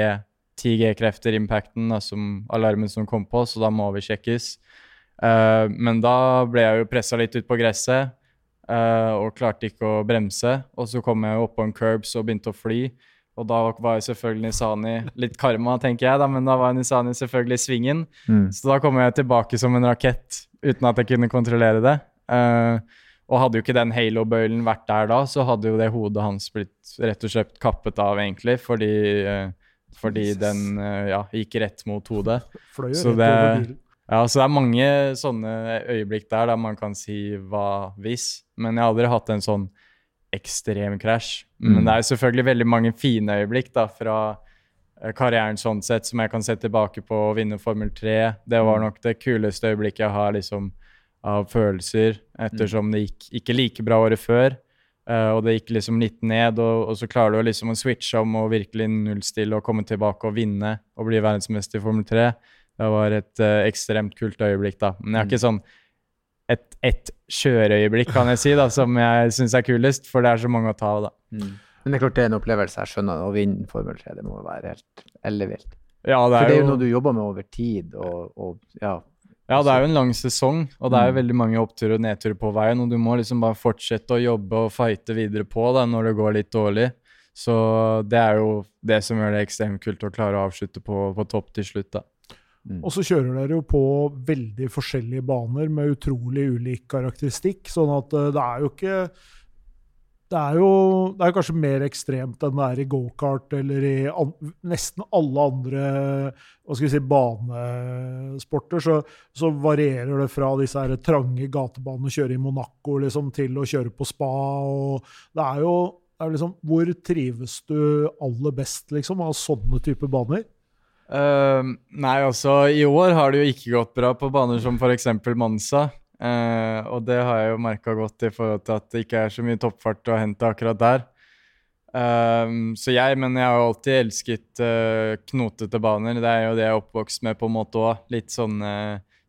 10G-krefter-impacten som alarmen som kom på, så da må vi sjekkes. Uh, men da ble jeg jo pressa litt ut på gresset uh, og klarte ikke å bremse. Og så kom jeg opp på en curbs og begynte å fly. Og da var jeg selvfølgelig Nisani Litt karma, tenker jeg, da, men da var Nisani selvfølgelig i svingen. Mm. Så da kom jeg tilbake som en rakett uten at jeg kunne kontrollere det. Uh, og hadde jo ikke den halo-bøylen vært der da, så hadde jo det hodet hans blitt rett og slett kappet av, egentlig, fordi, fordi den uh, ja, gikk rett mot hodet. Fløy så det, ja, så det er mange sånne øyeblikk der da man kan si hva hvis, men jeg har aldri hatt en sånn ekstrem krasj. Mm. Men det er selvfølgelig veldig mange fine øyeblikk da, fra uh, karrieren sånn sett, som jeg kan se tilbake på å vinne Formel 3. Det var mm. nok det kuleste øyeblikket jeg har liksom av følelser, ettersom det gikk ikke like bra året før. Uh, og det gikk liksom litt ned, og, og, så klarer du liksom å switche om og virkelig nullstille og komme tilbake og vinne og bli verdensmester i Formel 3. Det var et uh, ekstremt kult øyeblikk, da. Men jeg har ikke sånn et, et kjøreøyeblikk, kan jeg si, da, som jeg syns er kulest, for det er så mange å ta av, da. Mm. Men det er klart det er en opplevelse. Jeg skjønner Å vinne Formel 3, det må være helt ellevilt. Ja, det for det er jo noe du jobber med over tid, og, og ja, ja, det er jo en lang sesong, og det er jo mm. veldig mange oppturer og nedturer på veien. Og du må liksom bare fortsette å jobbe og fighte videre på da, når det går litt dårlig. Så det er jo det som gjør det ekstremt kult å klare å avslutte på, på topp til slutt. da. Mm. Og så kjører dere jo på veldig forskjellige baner med utrolig ulik karakteristikk. sånn at eh, det er jo ikke det er jo det er kanskje mer ekstremt enn det er i gokart eller i an, nesten alle andre hva skal vi si, banesporter. Så, så varierer det fra disse her trange gatebanene å kjøre i Monaco liksom, til å kjøre på spa. det er jo det er liksom, Hvor trives du aller best liksom, av sånne typer baner? Uh, nei, altså I år har det jo ikke gått bra på baner som f.eks. Mansa. Uh, og det har jeg jo merka godt i forhold til at det ikke er så mye toppfart å hente akkurat der. Um, så jeg, men jeg har jo alltid elsket uh, knotete baner. Det er jo det jeg er oppvokst med på en måte òg. Litt sånne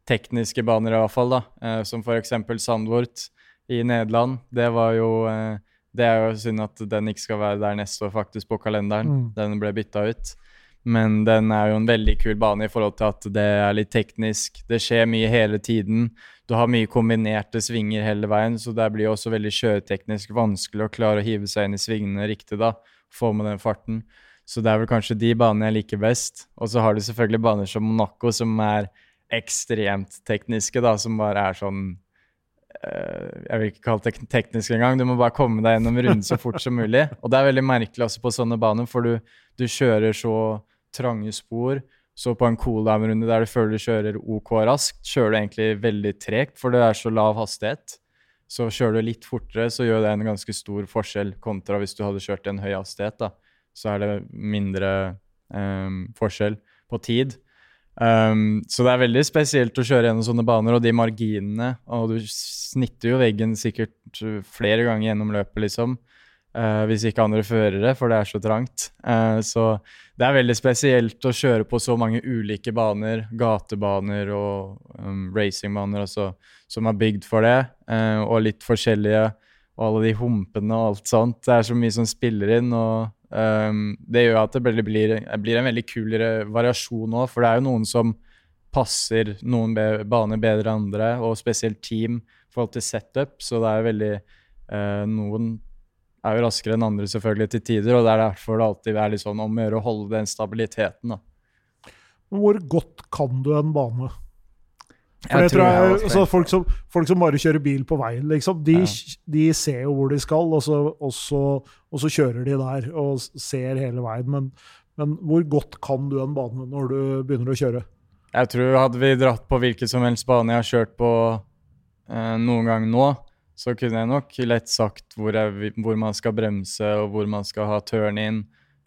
tekniske baner i hvert fall, da. Uh, som f.eks. Sandvort i Nederland. Det var jo Det er jo synd at den ikke skal være der neste år, faktisk, på kalenderen. Mm. Den ble bytta ut. Men den er jo en veldig kul bane i forhold til at det er litt teknisk. Det skjer mye hele tiden. Du har mye kombinerte svinger hele veien, så det blir også veldig kjøreteknisk vanskelig å klare å hive seg inn i svingene riktig da. Få med den farten. Så det er vel kanskje de banene jeg liker best. Og så har du selvfølgelig baner som Monaco, som er ekstremt tekniske, da, som bare er sånn uh, Jeg vil ikke kalle det teknisk engang. Du må bare komme deg gjennom runden så fort som mulig. Og det er veldig merkelig også på sånne baner, for du, du kjører så trange spor. Så på en cooldown-runde der du føler du kjører OK raskt, kjører du egentlig veldig tregt, for det er så lav hastighet. Så kjører du litt fortere, så gjør det en ganske stor forskjell kontra hvis du hadde kjørt en høy hastighet. da. Så er det mindre um, forskjell på tid. Um, så det er veldig spesielt å kjøre gjennom sånne baner, og de marginene Og du snitter jo veggen sikkert flere ganger gjennom løpet, liksom. Uh, hvis ikke andre førere, for det er så trangt. Uh, så det er veldig spesielt å kjøre på så mange ulike baner, gatebaner og um, racingbaner også, som er bygd for det, uh, og litt forskjellige. Og alle de humpene og alt sånt. Det er så mye som spiller inn. og Um, det gjør at det blir, blir en veldig kul variasjon òg, for det er jo noen som passer noen be baner bedre enn andre, og spesielt team i forhold til setup, så det er veldig Noen er jo raskere enn andre selvfølgelig til tider, og det er derfor det alltid er litt sånn om å gjøre å holde den stabiliteten. da. Hvor godt kan du en bane? For jeg tror jeg, altså, folk, som, folk, som, bare kjører bil på veien, liksom, de, ja. de ser jo hvor de skal, og så, og, så, og så, kjører de der og ser hele veien. Men, men, hvor godt kan du en bane når du begynner å kjøre? Jeg tror Hadde vi dratt på hvilken som helst bane jeg har kjørt på eh, noen gang nå, så kunne jeg nok lett sagt hvor, jeg, hvor, man skal bremse, og hvor man skal ha turn in,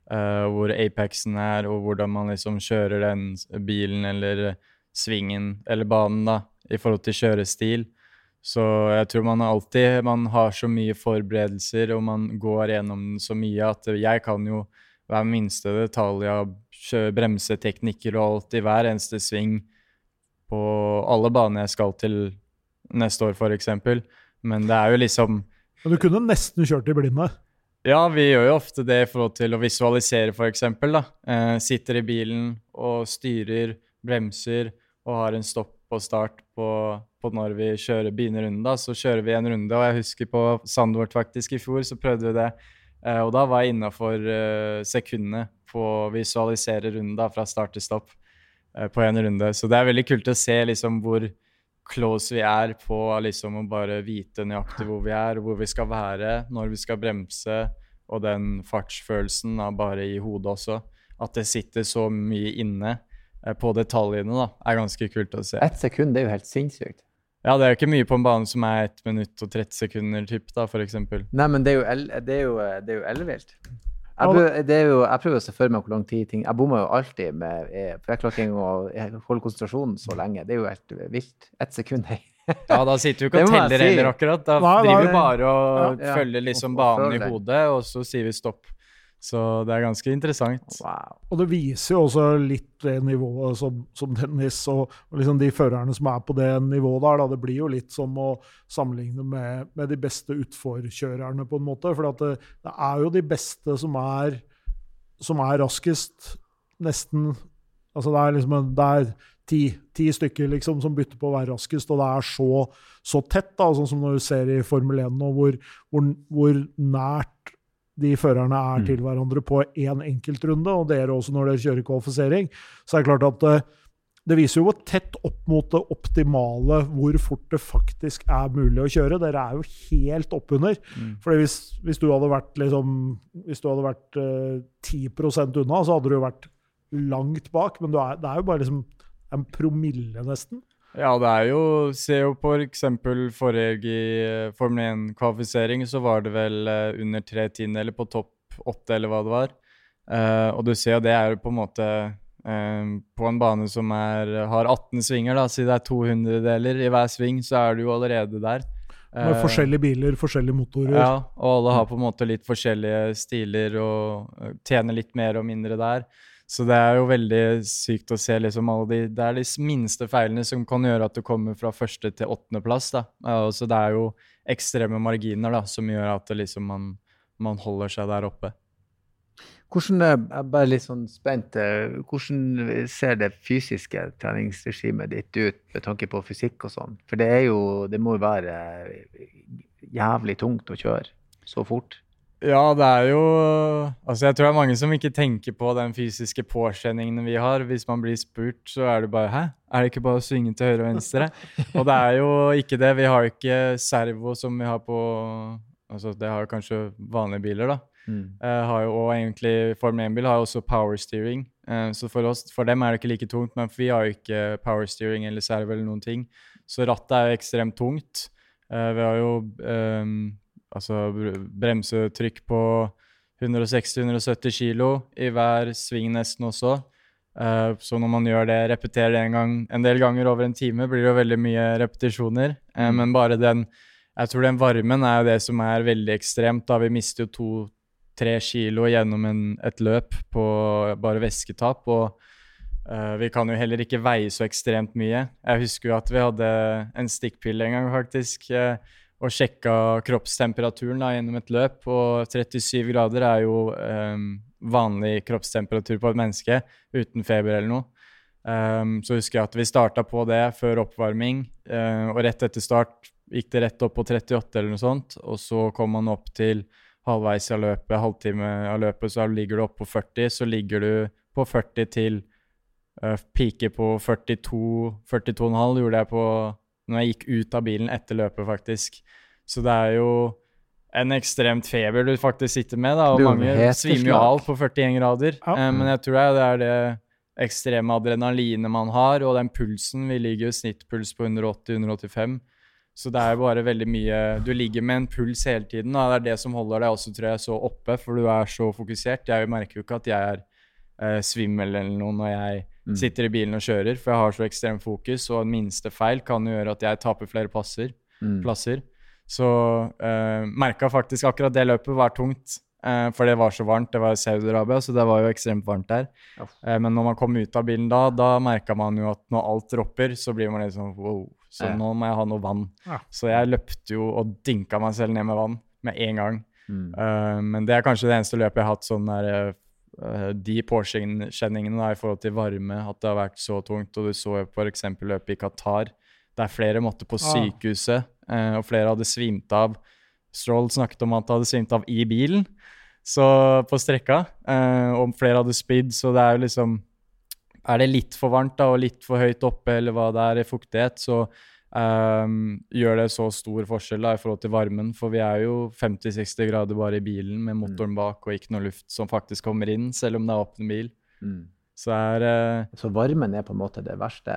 uh, hvor apexen er, og hvordan man liksom kjører den bilen eller svingen, eller banen, da, i forhold til kjørestil. Så jeg tror man alltid man har så mye forberedelser, og man går gjennom så mye at jeg kan jo hver minste detalj av bremseteknikker og alt i hver eneste sving på alle baner jeg skal til neste år, f.eks. Men det er jo liksom Men du kunne nesten kjørt i blinde? Ja, vi gjør jo ofte det i forhold til å visualisere, f.eks. Eh, sitter i bilen og styrer, bremser, og har en stopp og start på, på når vi kjører begynner runden, da, så kjører vi en runde. Og jeg husker på Sandvort faktisk i fjor, så prøvde vi det. Eh, og da var jeg innafor eh, sekundene på å visualisere runden da, fra start til stopp eh, på en runde. Så det er veldig kult å se liksom hvor close vi er på liksom å bare vite nøyaktig hvor vi er, hvor vi skal være, når vi skal bremse, og den fartsfølelsen da, bare i hodet også. At det sitter så mye inne. Eh, på detaljene, da, er ganske kult å se. Ett sekund, det er jo helt sinnssykt. Ja, det er jo ikke mye på en bane som er 1 minutt og 30 sekunder, typ, da, eksempel. Nei, men det er jo, el det er jo, det er jo ellevilt. Jeg, prøver, jo, jeg prøver å se for meg hvor lang tid ting Jeg bommer jo alltid med eh, For jeg klarer ikke engang å holde konsentrasjonen så lenge. Det er jo helt vilt. Ett sekund, hei. ja, da sitter du ikke og teller si. heller, akkurat. Da driver vi bare og ja. følger liksom banen i hodet, og så sier vi stopp. Så det er ganske interessant. Wow. Og det viser jo også litt det nivået som, som Dennis og, og liksom de førerne som er på det nivået der. Da. Det blir jo litt som å sammenligne med, med de beste utforkjørerne, på en måte. For det, det, er jo de beste som er, som er raskest, nesten. Altså det er liksom en, det er ti, ti stykker liksom, som bytter på å være raskest, og det er så, så tett, da, sånn som når du ser i Formel 1 nå, hvor, hvor, hvor nært de førerne er mm. til hverandre på én en enkeltrunde, og dere også når dere kjører kvalifisering, så er det klart at det, det viser jo hvor tett opp mot det optimale hvor fort det faktisk er mulig å kjøre. Dere er jo helt oppunder. Mm. For hvis, hvis, du hadde vært, liksom, hvis du hadde vært eh, 10 unna, så hadde du jo vært langt bak. Men er, det er jo bare liksom en promille, nesten. Ja, det er jo Se jo på eksempel forrige i eh, Formel 1-kvalifisering, så var det vel uh, under tre tiendedeler på topp åtte, eller hva det var. Uh, og du ser jo det er jo på en måte uh, På en bane som er, har 18 svinger, da, siden det er 200-deler i hver sving, så er du jo allerede der. Med forskjellige biler, forskjellige motorer. Ja, og alle har på en måte litt forskjellige stiler og tjener litt mer og mindre der. Så det er jo veldig sykt å se liksom alle de Det er de minste feilene som kan gjøre at du kommer fra første til åttendeplass. Så det er jo ekstreme marginer da, som gjør at liksom man, man, holder seg der oppe. Hvordan, jeg er bare litt sånn spent, hvordan ser det fysiske treningsregimet ditt ut med tanke på fysikk og sånn? For det jo, det må jo være jævlig tungt å kjøre så fort. Ja, det er jo Altså, jeg tror det er mange som ikke tenker på den fysiske påkjenningen vi har. Hvis man blir spurt, så er det bare Hæ? Er det ikke bare å svinge til høyre og venstre? og det er jo ikke det. Vi har jo ikke servo som vi har på Altså, det har jo kanskje vanlige biler, da. Mm. Uh, har jo, og egentlig Formel 1-bil har jo også power steering. Uh, så for, oss, for dem er det ikke like tungt, men vi har jo ikke power steering eller servo eller noen ting. Så rattet er jo ekstremt tungt. Uh, vi har jo um, altså bremsetrykk på 160-170 kilo i hver sving nesten også. Uh, så når man gjør det, repeterer det en, gang, en del ganger over en time, blir det jo veldig mye repetisjoner. Uh, mm. Men bare den Jeg tror den varmen er jo det som er veldig ekstremt. da Vi mister jo to-tre kilo gjennom en, et løp på bare væsketap. Og uh, vi kan jo heller ikke veie så ekstremt mye. Jeg husker jo at vi hadde en stikkpille en gang, faktisk. Uh, og sjekka kroppstemperaturen da, gjennom et løp. Og 37 grader er jo um, vanlig kroppstemperatur på et menneske uten feber eller noe. Um, så husker jeg at vi starta på det før oppvarming, uh, og rett etter start gikk det rett opp på 38 eller noe sånt. Og så kom man opp til halvveis av løpet, halvtime av løpet, så ligger du opp på 40. Så ligger du på 40 til uh, peaker på 42, 42,5 gjorde jeg på når jeg gikk ut av bilen etter løpet, faktisk. Så det er jo en ekstremt feber du faktisk sitter med, da, og mange svimer jo av på 41 grader. Ja. Eh, men jeg tror det er det ekstreme adrenalinet man har, og den pulsen Vi ligger jo snittpuls på 180-185. Så det er jo bare veldig mye Du ligger med en puls hele tiden, og det er det som holder deg også, tror jeg, så oppe, for du er så fokusert. Jeg merker jo ikke at jeg er eh, svimmel eller noe når jeg mm. sitter i bilen og kjører, for jeg har så ekstremt fokus, og en minste feil kan jo gjøre at jeg taper flere passer, mm. plasser. Så uh, merka faktisk akkurat det løpet var tungt, uh, for det var så varmt. Det var Saudi-Arabia, så det var jo ekstremt varmt der. Uh, men når man kom ut av bilen da, da merka man jo at når alt dropper, så blir man litt sånn wow. Så nå må jeg ha noe vann. Ja. Så jeg løpte jo og dynka meg selv ned med vann med en gang. Mm. Uh, men det er kanskje det eneste løpet jeg har hatt sånn der de påkjenningene i forhold til varme, at det har vært så tungt. Og du så jo f.eks. løpet i Qatar, der flere måtte på ah. sykehuset, ah. og flere hadde svimt av. Stroll snakket om at han hadde svimt av i bilen så på strekka, uh, og flere hadde spydd, så det er jo liksom Er det litt for varmt da, og litt for høyt oppe, eller hva det er i fuktighet, så Um, gjør det så stor forskjell da, i forhold til varmen. For vi er jo 50-60 grader bare i bilen med motoren mm. bak og ikke noe luft som faktisk kommer inn, selv om det er åpen bil. Mm. Så, er, uh, så varmen er på en måte det verste?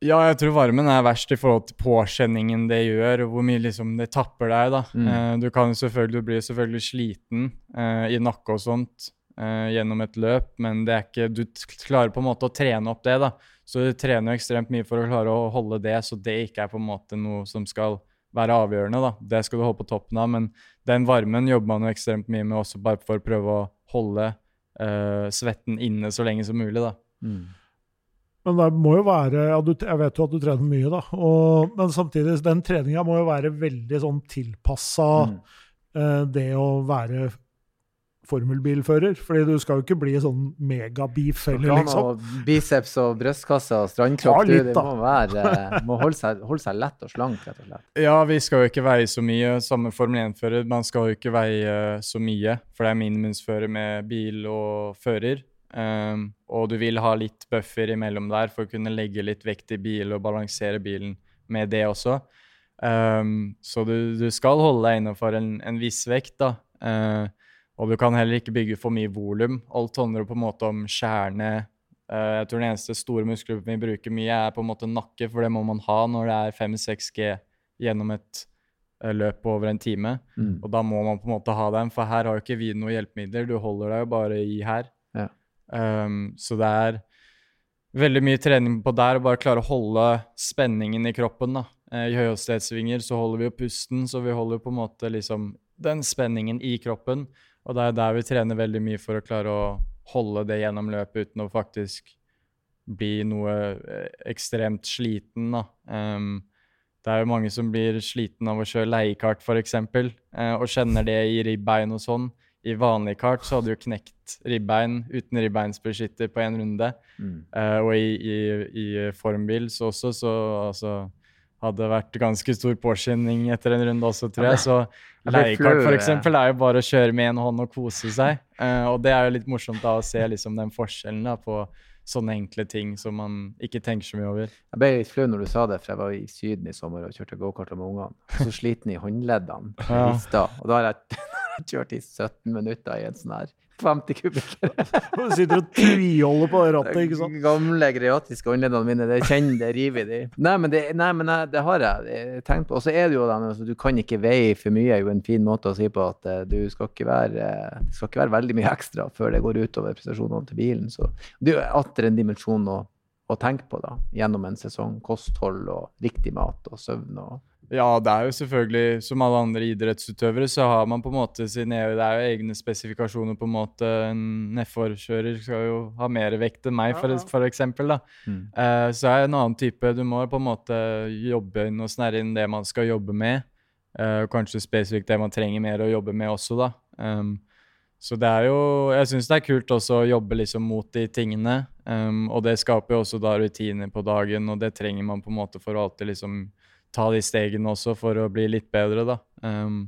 Ja, jeg tror varmen er verst i forhold til påkjenningen det gjør, og hvor mye liksom det tapper deg. da. Mm. Uh, du kan selvfølgelig, bli selvfølgelig sliten uh, i nakke og sånt gjennom et løp, men det er ikke, du klarer på en måte å trene opp det. da. Så du trener jo ekstremt mye for å klare å holde det, så det ikke er på en måte noe som skal være avgjørende. da. Det skal du holde på toppen av, men den varmen jobber man jo ekstremt mye med også bare for å prøve å holde uh, svetten inne så lenge som mulig. da. Mm. Men det må jo være ja, du, Jeg vet jo at du trener mye, da. Og, men samtidig, den treninga må jo være veldig sånn tilpassa mm. uh, det å være formelbilfører. fordi du skal jo ikke bli sånn megabeef heller, liksom. Biceps og brystkasse og strandkropp. Ja, litt, det må, være, må holde, seg, holde, seg, lett og slank, rett og slett. Ja, vi skal jo ikke veie så mye. Samme Formel 1-fører, man skal jo ikke veie så mye. For det er minimumsfører med bil og fører. Um, og du vil ha litt buffer imellom der for å kunne legge litt vekt i bil og balansere bilen med det også. Um, så du, du, skal holde deg innenfor en, en viss vekt, da. Uh, og du kan heller ikke bygge for mye volum. Alt handler på en måte om kjerne. Uh, jeg tror den eneste store muskelgruppen vi bruker mye, er på en måte nakke, for det må man ha når det er 5-6 G gjennom et uh, løp over en time. Mm. Og da må man på en måte ha dem, for her har jo ikke vi noe hjelpemidler. Du holder deg jo bare i her. Ja. Um, så det er veldig mye trening på der, å bare klare å holde spenningen i kroppen. da. Uh, I høyhastighetssvinger så holder vi jo pusten, så vi holder på en måte liksom den spenningen i kroppen. Og det er der vi trener veldig mye for å klare å holde det gjennom løpet uten å faktisk bli noe eh, ekstremt sliten. da. Um, det er jo mange som blir sliten av å kjøre leiekart, f.eks., uh, og kjenner det i ribbein og sånn. i vanlig kart så hadde du knekt ribbein uten ribbeinsbeskytter på én runde. Mm. Uh, og i, i, i formbil så også, så altså, hadde vært ganske stor påskynding etter en runde også, tror jeg. Så leiekart f.eks. er jo bare å kjøre med én hånd og kose seg. Uh, og det er jo litt morsomt da å se liksom den forskjellen da på sånne enkle ting som man ikke tenker så mye over. Jeg ble litt flau når du sa det, for jeg var i Syden i sommer og kjørte gokart med ungene. Så sliten i håndleddene. Ja. Og da har jeg kjørt i 17 minutter i en sånn her 50 kubikker. Du sitter og tviholder på rattet, ikke sant? Gamle greatiske håndleddene mine, det kjenner det river i de. Nei, men det, nei, men det har jeg tenkt på. Og så er det jo den altså, du kan ikke veie for mye, er jo en fin måte å si på at uh, du skal ikke være uh, det skal ikke være veldig mye ekstra før det går utover prestasjonene til bilen. Så det er jo atter en dimensjon å, å tenke på da, gjennom en sesong. Kosthold og riktig mat og søvn og ja, det er jo selvfølgelig Som alle andre idrettsutøvere så har man på en måte sine Det er jo egne spesifikasjoner, på en måte. En nedforkjører skal jo ha mer vekt enn meg, for, for eksempel. Da. Mm. Uh, så er det en annen type. Du må på en måte jobbe inn og snerre inn det man skal jobbe med. Uh, kanskje spesifikt det man trenger mer å jobbe med også, da. Um, så det er jo Jeg syns det er kult også å jobbe liksom mot de tingene. Um, og det skaper jo også da rutiner på dagen, og det trenger man på en måte for å alltid liksom ta de stegene også for å bli litt bedre, da. Um,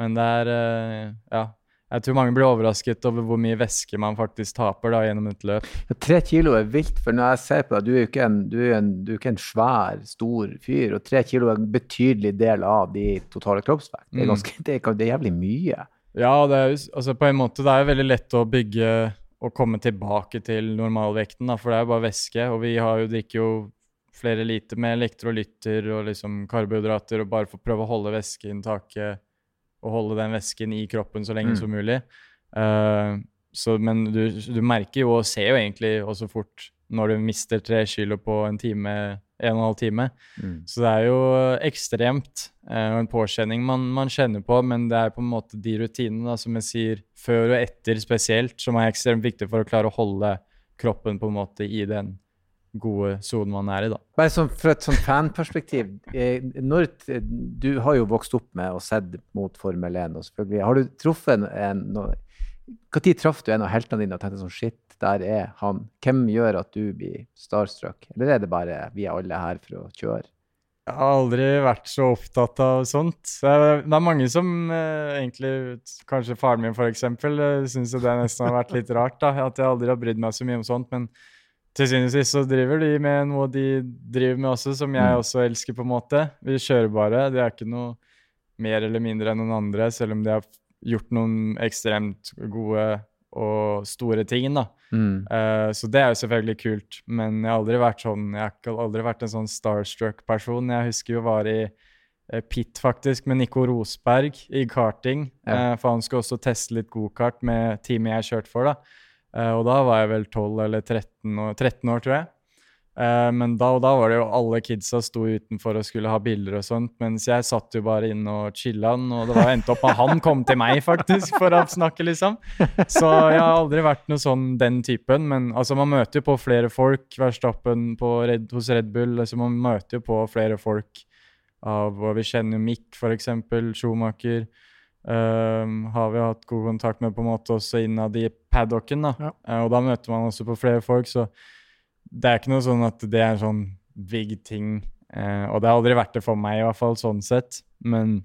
men det er uh, Ja. Jeg tror mange blir overrasket over hvor mye væske man faktisk taper da gjennom et løp. Ja, tre kilo er vilt, for når jeg ser på deg, du er jo ikke en, du er en, du er ikke en svær, stor fyr. Og tre kilo er en betydelig del av de totale kroppsvekt. Det er, mm. ganske, det er, det er jævlig mye. Ja, det er, altså på en måte det er veldig lett å bygge og komme tilbake til normalvekten, da, for det er jo bare væske. Og vi har jo, drikker jo flere liter med elektrolytter og liksom karbohydrater, og bare for å prøve å holde væskeinntaket og holde den væsken i kroppen så lenge mm. som mulig. Uh, så, men du, du, merker jo og ser jo egentlig også fort når du mister tre kilo på en time, en og en halv time. Mm. Så det er jo ekstremt, uh, en påkjenning man, man, kjenner på, men det er på en måte de rutinene som jeg sier, før og etter spesielt, som er ekstremt viktig for å klare å holde kroppen på en måte i den gode sonen man er i, da. Bare sånn, Fra et sånn fanperspektiv, eh, når, du har jo vokst opp med og sett mot Formel 1, og selvfølgelig. Har du truffet en, en Når traff du en av heltene dine og tenkte sånn Shit, der er han. Hvem gjør at du blir starstruck? Eller er det bare vi er alle her for å kjøre? Jeg har aldri vært så opptatt av sånt. Det er, mange som eh, egentlig Kanskje faren min, f.eks., eksempel, syns det nesten har vært litt rart. da, At jeg aldri har brydd meg så mye om sånt. Men til syvende og sist så driver de med noe de driver med også, som jeg mm. også elsker, på en måte. Vi kjører bare. Det er ikke noe mer eller mindre enn noen andre, selv om de har gjort noen ekstremt gode og store ting, da. Mm. Uh, så det er jo selvfølgelig kult, men jeg har aldri vært sånn Jeg har aldri vært en sånn starstruck-person. Jeg husker jo var i uh, pit, faktisk, med Nico Rosberg i karting. Ja. Uh, for han skulle også teste litt gokart med teamet jeg kjørte for, da. Uh, og da var jeg vel 12 eller 13 år, 13 år tror jeg. Uh, men da, og da, var det jo alle kidsa sto utenfor og skulle ha bilder og sånt, mens jeg satt jo bare inne og chilla'n, og det var endte opp med han kom til meg, faktisk, for å snakke, liksom. Så jeg har aldri vært noe sånn den typen, men altså, man møter jo på flere folk. Verstappen Red, hos Red Bull, altså, man møter jo på flere folk av Og vi kjenner jo Mick, for eksempel, Schumacher. Um, har vi hatt god kontakt med på en måte også innad i paddocken. da. Ja. Uh, og da møter man også på flere folk, så det er ikke noe sånn at det er en sånn big ting. Uh, og det har aldri vært det for meg, i hvert fall sånn sett. Men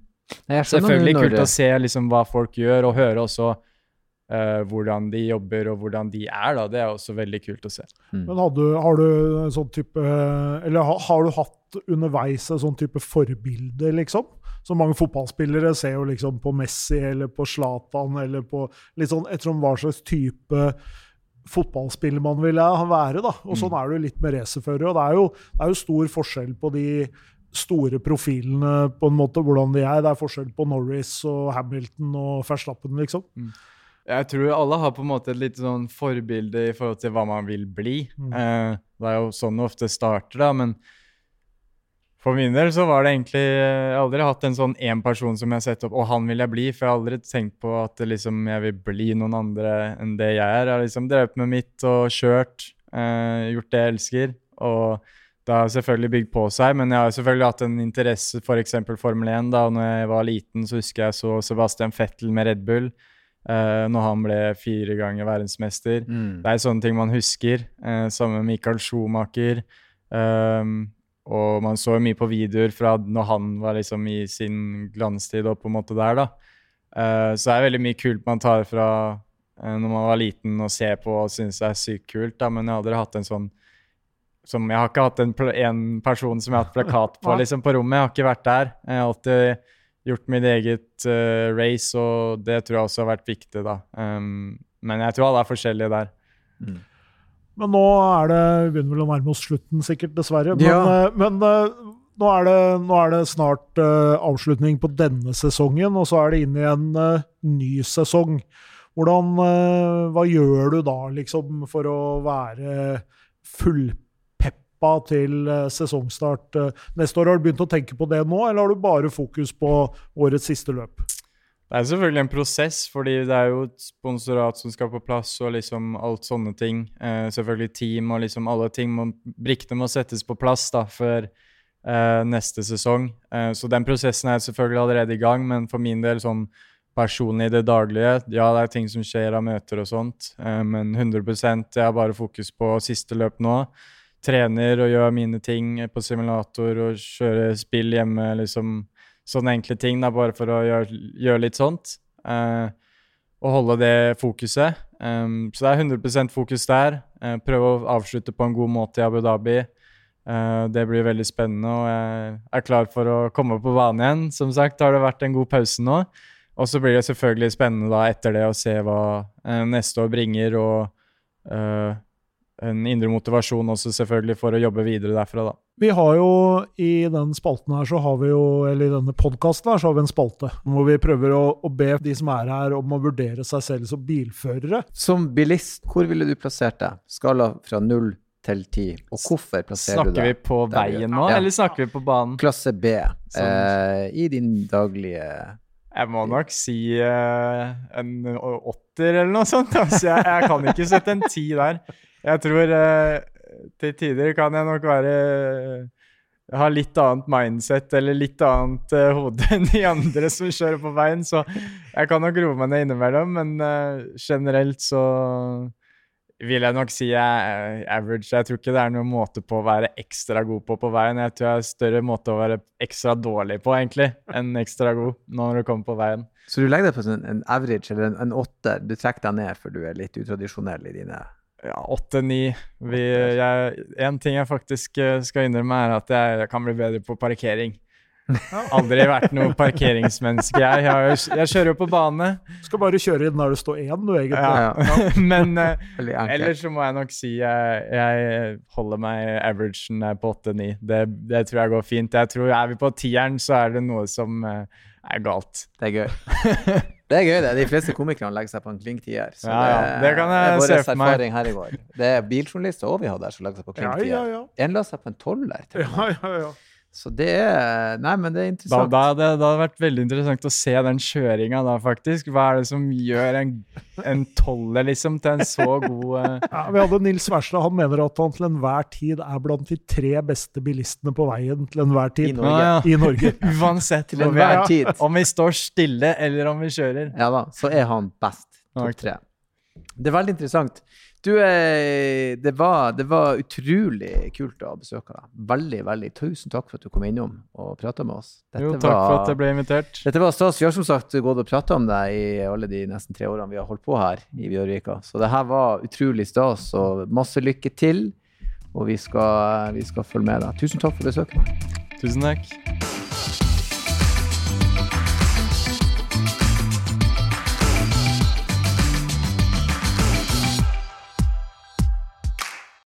selvfølgelig kult å se liksom hva folk gjør, og høre også uh, hvordan de jobber og hvordan de er. da, Det er også veldig kult å se. Mm. Men du, har du en sånn type Eller har, har du hatt underveis en sånn type forbilde, liksom? Så mange fotballspillere ser jo liksom på Messi eller på Zlatan eller på litt sånn ettersom hva slags type fotballspiller man vil være. da. Og Sånn mm. er det jo litt med racerførere. og det er, jo, det er jo stor forskjell på de store profilene, på en måte, hvordan de er. Det er forskjell på Norris og Hamilton og Verstappen, liksom. Mm. Jeg tror alle har på en måte et litt sånn forbilde i forhold til hva man vil bli. Mm. Eh, det er jo sånn det ofte starter, da. men for min del så var det egentlig Jeg har aldri hatt en sånn én person som jeg har sett opp, og han vil jeg bli. For jeg har aldri tenkt på at liksom, jeg vil bli noen andre enn det jeg er. Jeg har liksom drevet med mitt og kjørt, eh, gjort det jeg elsker. Og det har selvfølgelig bygd på seg, men jeg har selvfølgelig hatt en interesse f.eks. For Formel 1. da, når jeg var liten, så husker jeg så Sebastian Fettel med Red Bull. uh, når han ble fire ganger verdensmester. Mm. Det er sånne ting man husker. Uh, sammen med Michael Schumacher. Um, og man så mye på videoer fra når han var liksom i sin glanstid og på en måte der, da. Uh, så det er veldig mye kult man tar fra uh, når man var liten og ser på og syns det er sykt kult, da. Men jeg har aldri hatt en sånn som Jeg har ikke hatt en, en person som jeg har hatt plakat på liksom på rommet. Jeg har ikke vært der. Jeg har alltid gjort mitt eget uh, race, og det tror jeg også har vært viktig, da. Um, men jeg tror alle er forskjellige der. Mm. Men nå er det Vi begynner vel å nærme oss slutten, sikkert, dessverre. Men, Ja. eh, men eh, nå, er det, nå er det snart eh, avslutning på denne sesongen, og så er det inn i en ny sesong. Hvordan, hva gjør du da, liksom, for å være fullpeppa til sesongstart neste år? Har du begynt å tenke på det nå, eller har du bare fokus på årets siste løp? Det er selvfølgelig en prosess, fordi det er jo et sponsorat som skal på plass, og liksom alt sånne ting. Eh, selvfølgelig team og liksom alle ting. Må, brikkene må settes på plass da, før eh, neste sesong. Eh, så den prosessen er selvfølgelig allerede i gang, men for min del sånn personlig i det daglige Ja, det er ting som skjer av møter og sånt, eh, men 100 jeg har bare fokus på siste løp nå. Trener og gjør mine ting på simulator og kjører spill hjemme, liksom sånne enkle ting, da, bare for å gjøre, gjøre litt sånt. Eh, og holde det fokuset. Um, så det er 100% fokus der. Eh, prøve å avslutte på en god måte i Abu Dhabi. Eh, det blir veldig spennende, og jeg er klar for å komme på banen igjen. Som sagt har det vært en god pause nå. Og så blir det selvfølgelig spennende da etter det å se hva eh, neste år bringer, og eh, en indre motivasjon også selvfølgelig for å jobbe videre derfra, da. Vi har jo i den spalten her, så har vi jo, eller i denne podkasten her, så har vi en spalte hvor vi prøver å, å be de som er her, om å vurdere seg selv som bilførere. Som bilist, hvor ville du plassert deg? Skala fra null til ti. Og hvorfor plasserer du deg? Snakker vi på veien nå, Ja. eller snakker vi på banen? Klasse B. Sånn. Eh, I din daglige Jeg må nok si uh, en åtter eller noe sånt. Altså, jeg, jeg kan ikke sette en ti der. Jeg tror eh, til tider kan jeg nok være ha litt annet mindset eller litt annet uh, hode enn de andre som kjører på veien, så jeg kan nok roe meg ned innimellom, men uh, generelt så vil jeg nok si jeg er average. Jeg tror ikke det er noen måte på å være ekstra god på på veien. Jeg tror jeg har større måte å være ekstra dårlig på, egentlig, enn ekstra god når du kommer på veien. Så du legger deg på en average eller en, en åtter. Du trekker deg ned for du er litt utradisjonell i dine Ja, åtte-ni. En ting jeg faktisk eh, skal innrømme, er at jeg, jeg kan bli bedre på parkering. Aldri vært noe parkeringsmenneske, jeg. Jeg, jeg kjører jo på bane. Skal bare kjøre inn der det står én, du, egentlig. Ja. Men uh, ellers så må jeg nok si jeg, jeg holder meg averagen på åtte-ni. Det, det tror jeg går fint. Jeg tror Er vi på tieren, så er det noe som uh, er galt. Det er gøy. Det er gøy, det. De fleste komikerne legger seg på en klink tier. Så Ja, ja. Det kan jeg er vår se for meg. her i går. Det er biljournalister òg vi har der som legger seg på klink Ja, tier. ja, ja. En la seg på en tolver. ja, ja, ja. Så det er Nei, men det er Da, interessant. da, det, det hadde vært veldig interessant å se den kjøringa da, faktisk. Hva er det som gjør en, en toller liksom til en så god uh... Ja, vi hadde Nils Verstad. Han mener at han til enhver tid er blant de tre beste bilistene på veien til enhver tid. I Norge. Ja, ja. I Norge. Uansett Til enhver er. tid. Om vi står stille eller om vi kjører. Ja da, så er han best. Topp tre. Det er veldig interessant. Du, eh, det, var, det var utrolig kult å besøke deg. Veldig, veldig. Tusen takk for at du kom innom og prata med oss. Jo, takk for at jeg ble invitert. Dette var stas. Vi har som sagt gått og prata om deg i alle de nesten tre årene vi har holdt på her i Bjørvika. Så det her var utrolig stas, og masse lykke til. Og vi skal, vi skal følge med deg. Tusen takk for besøket. Tusen takk.